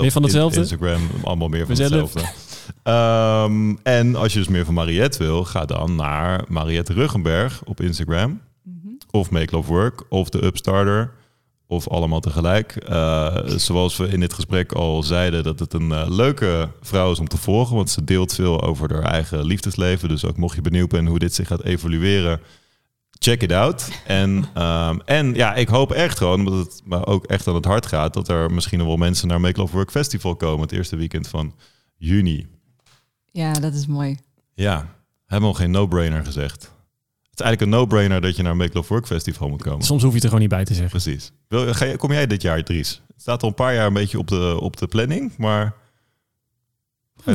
Meer van hetzelfde? Instagram, allemaal meer van Mezelf. hetzelfde. Ehm, en als je dus meer van Mariette wil, ga dan naar Mariette Ruggenberg op Instagram. Mhm. Of Make Love Work, of de Upstarter, of allemaal tegelijk. Eh, zoals we in dit gesprek al zeiden, dat het een eh, leuke vrouw is om te volgen. Want ze deelt veel over haar eigen liefdesleven. Dus ook mocht je benieuwd zijn hoe dit zich gaat evolueren, check it out. En, ehm, en ja, ik hoop echt gewoon, omdat het me ook echt aan het hart gaat, dat er misschien wel mensen naar Make Love Work Festival komen. Het eerste weekend van juni. Ja, dat is mooi. Ja, hebben we al geen no-brainer gezegd. Het is eigenlijk een no-brainer dat je naar Make Love Work Festival moet komen. Soms hoef je het er gewoon niet bij te zeggen. Precies. Wil, ga je, kom jij dit jaar, Dries? Het staat al een paar jaar een beetje op de, op de planning, maar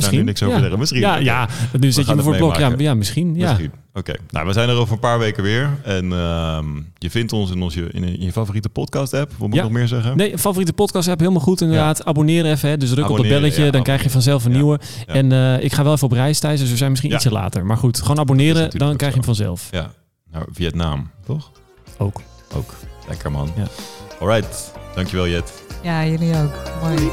daar nu Misschien, niks over ja. zeggen? Misschien. Ja, ja, nu zet je me voor blok. Ja, misschien. Ja. Misschien. Oké, nou we zijn er over een paar weken weer. En ehm, je vindt ons in, onze, in, in je favoriete podcast app. Wat moet ik nog meer zeggen? Nee, favoriete podcast app, helemaal goed inderdaad. Abonneren even, hè. dus druk op dat belletje, ja, dan krijg je vanzelf een Ja. nieuwe. Ja. En eh, ik ga wel even op reis thuis, dus we zijn misschien Ja. ietsje later. Maar goed, gewoon abonneren, dan krijg je hem vanzelf. Ja, nou Vietnam, toch? Ook. Ook. Lekker man. Ja. Alright, dankjewel Jet. Ja, jullie ook. Mooi.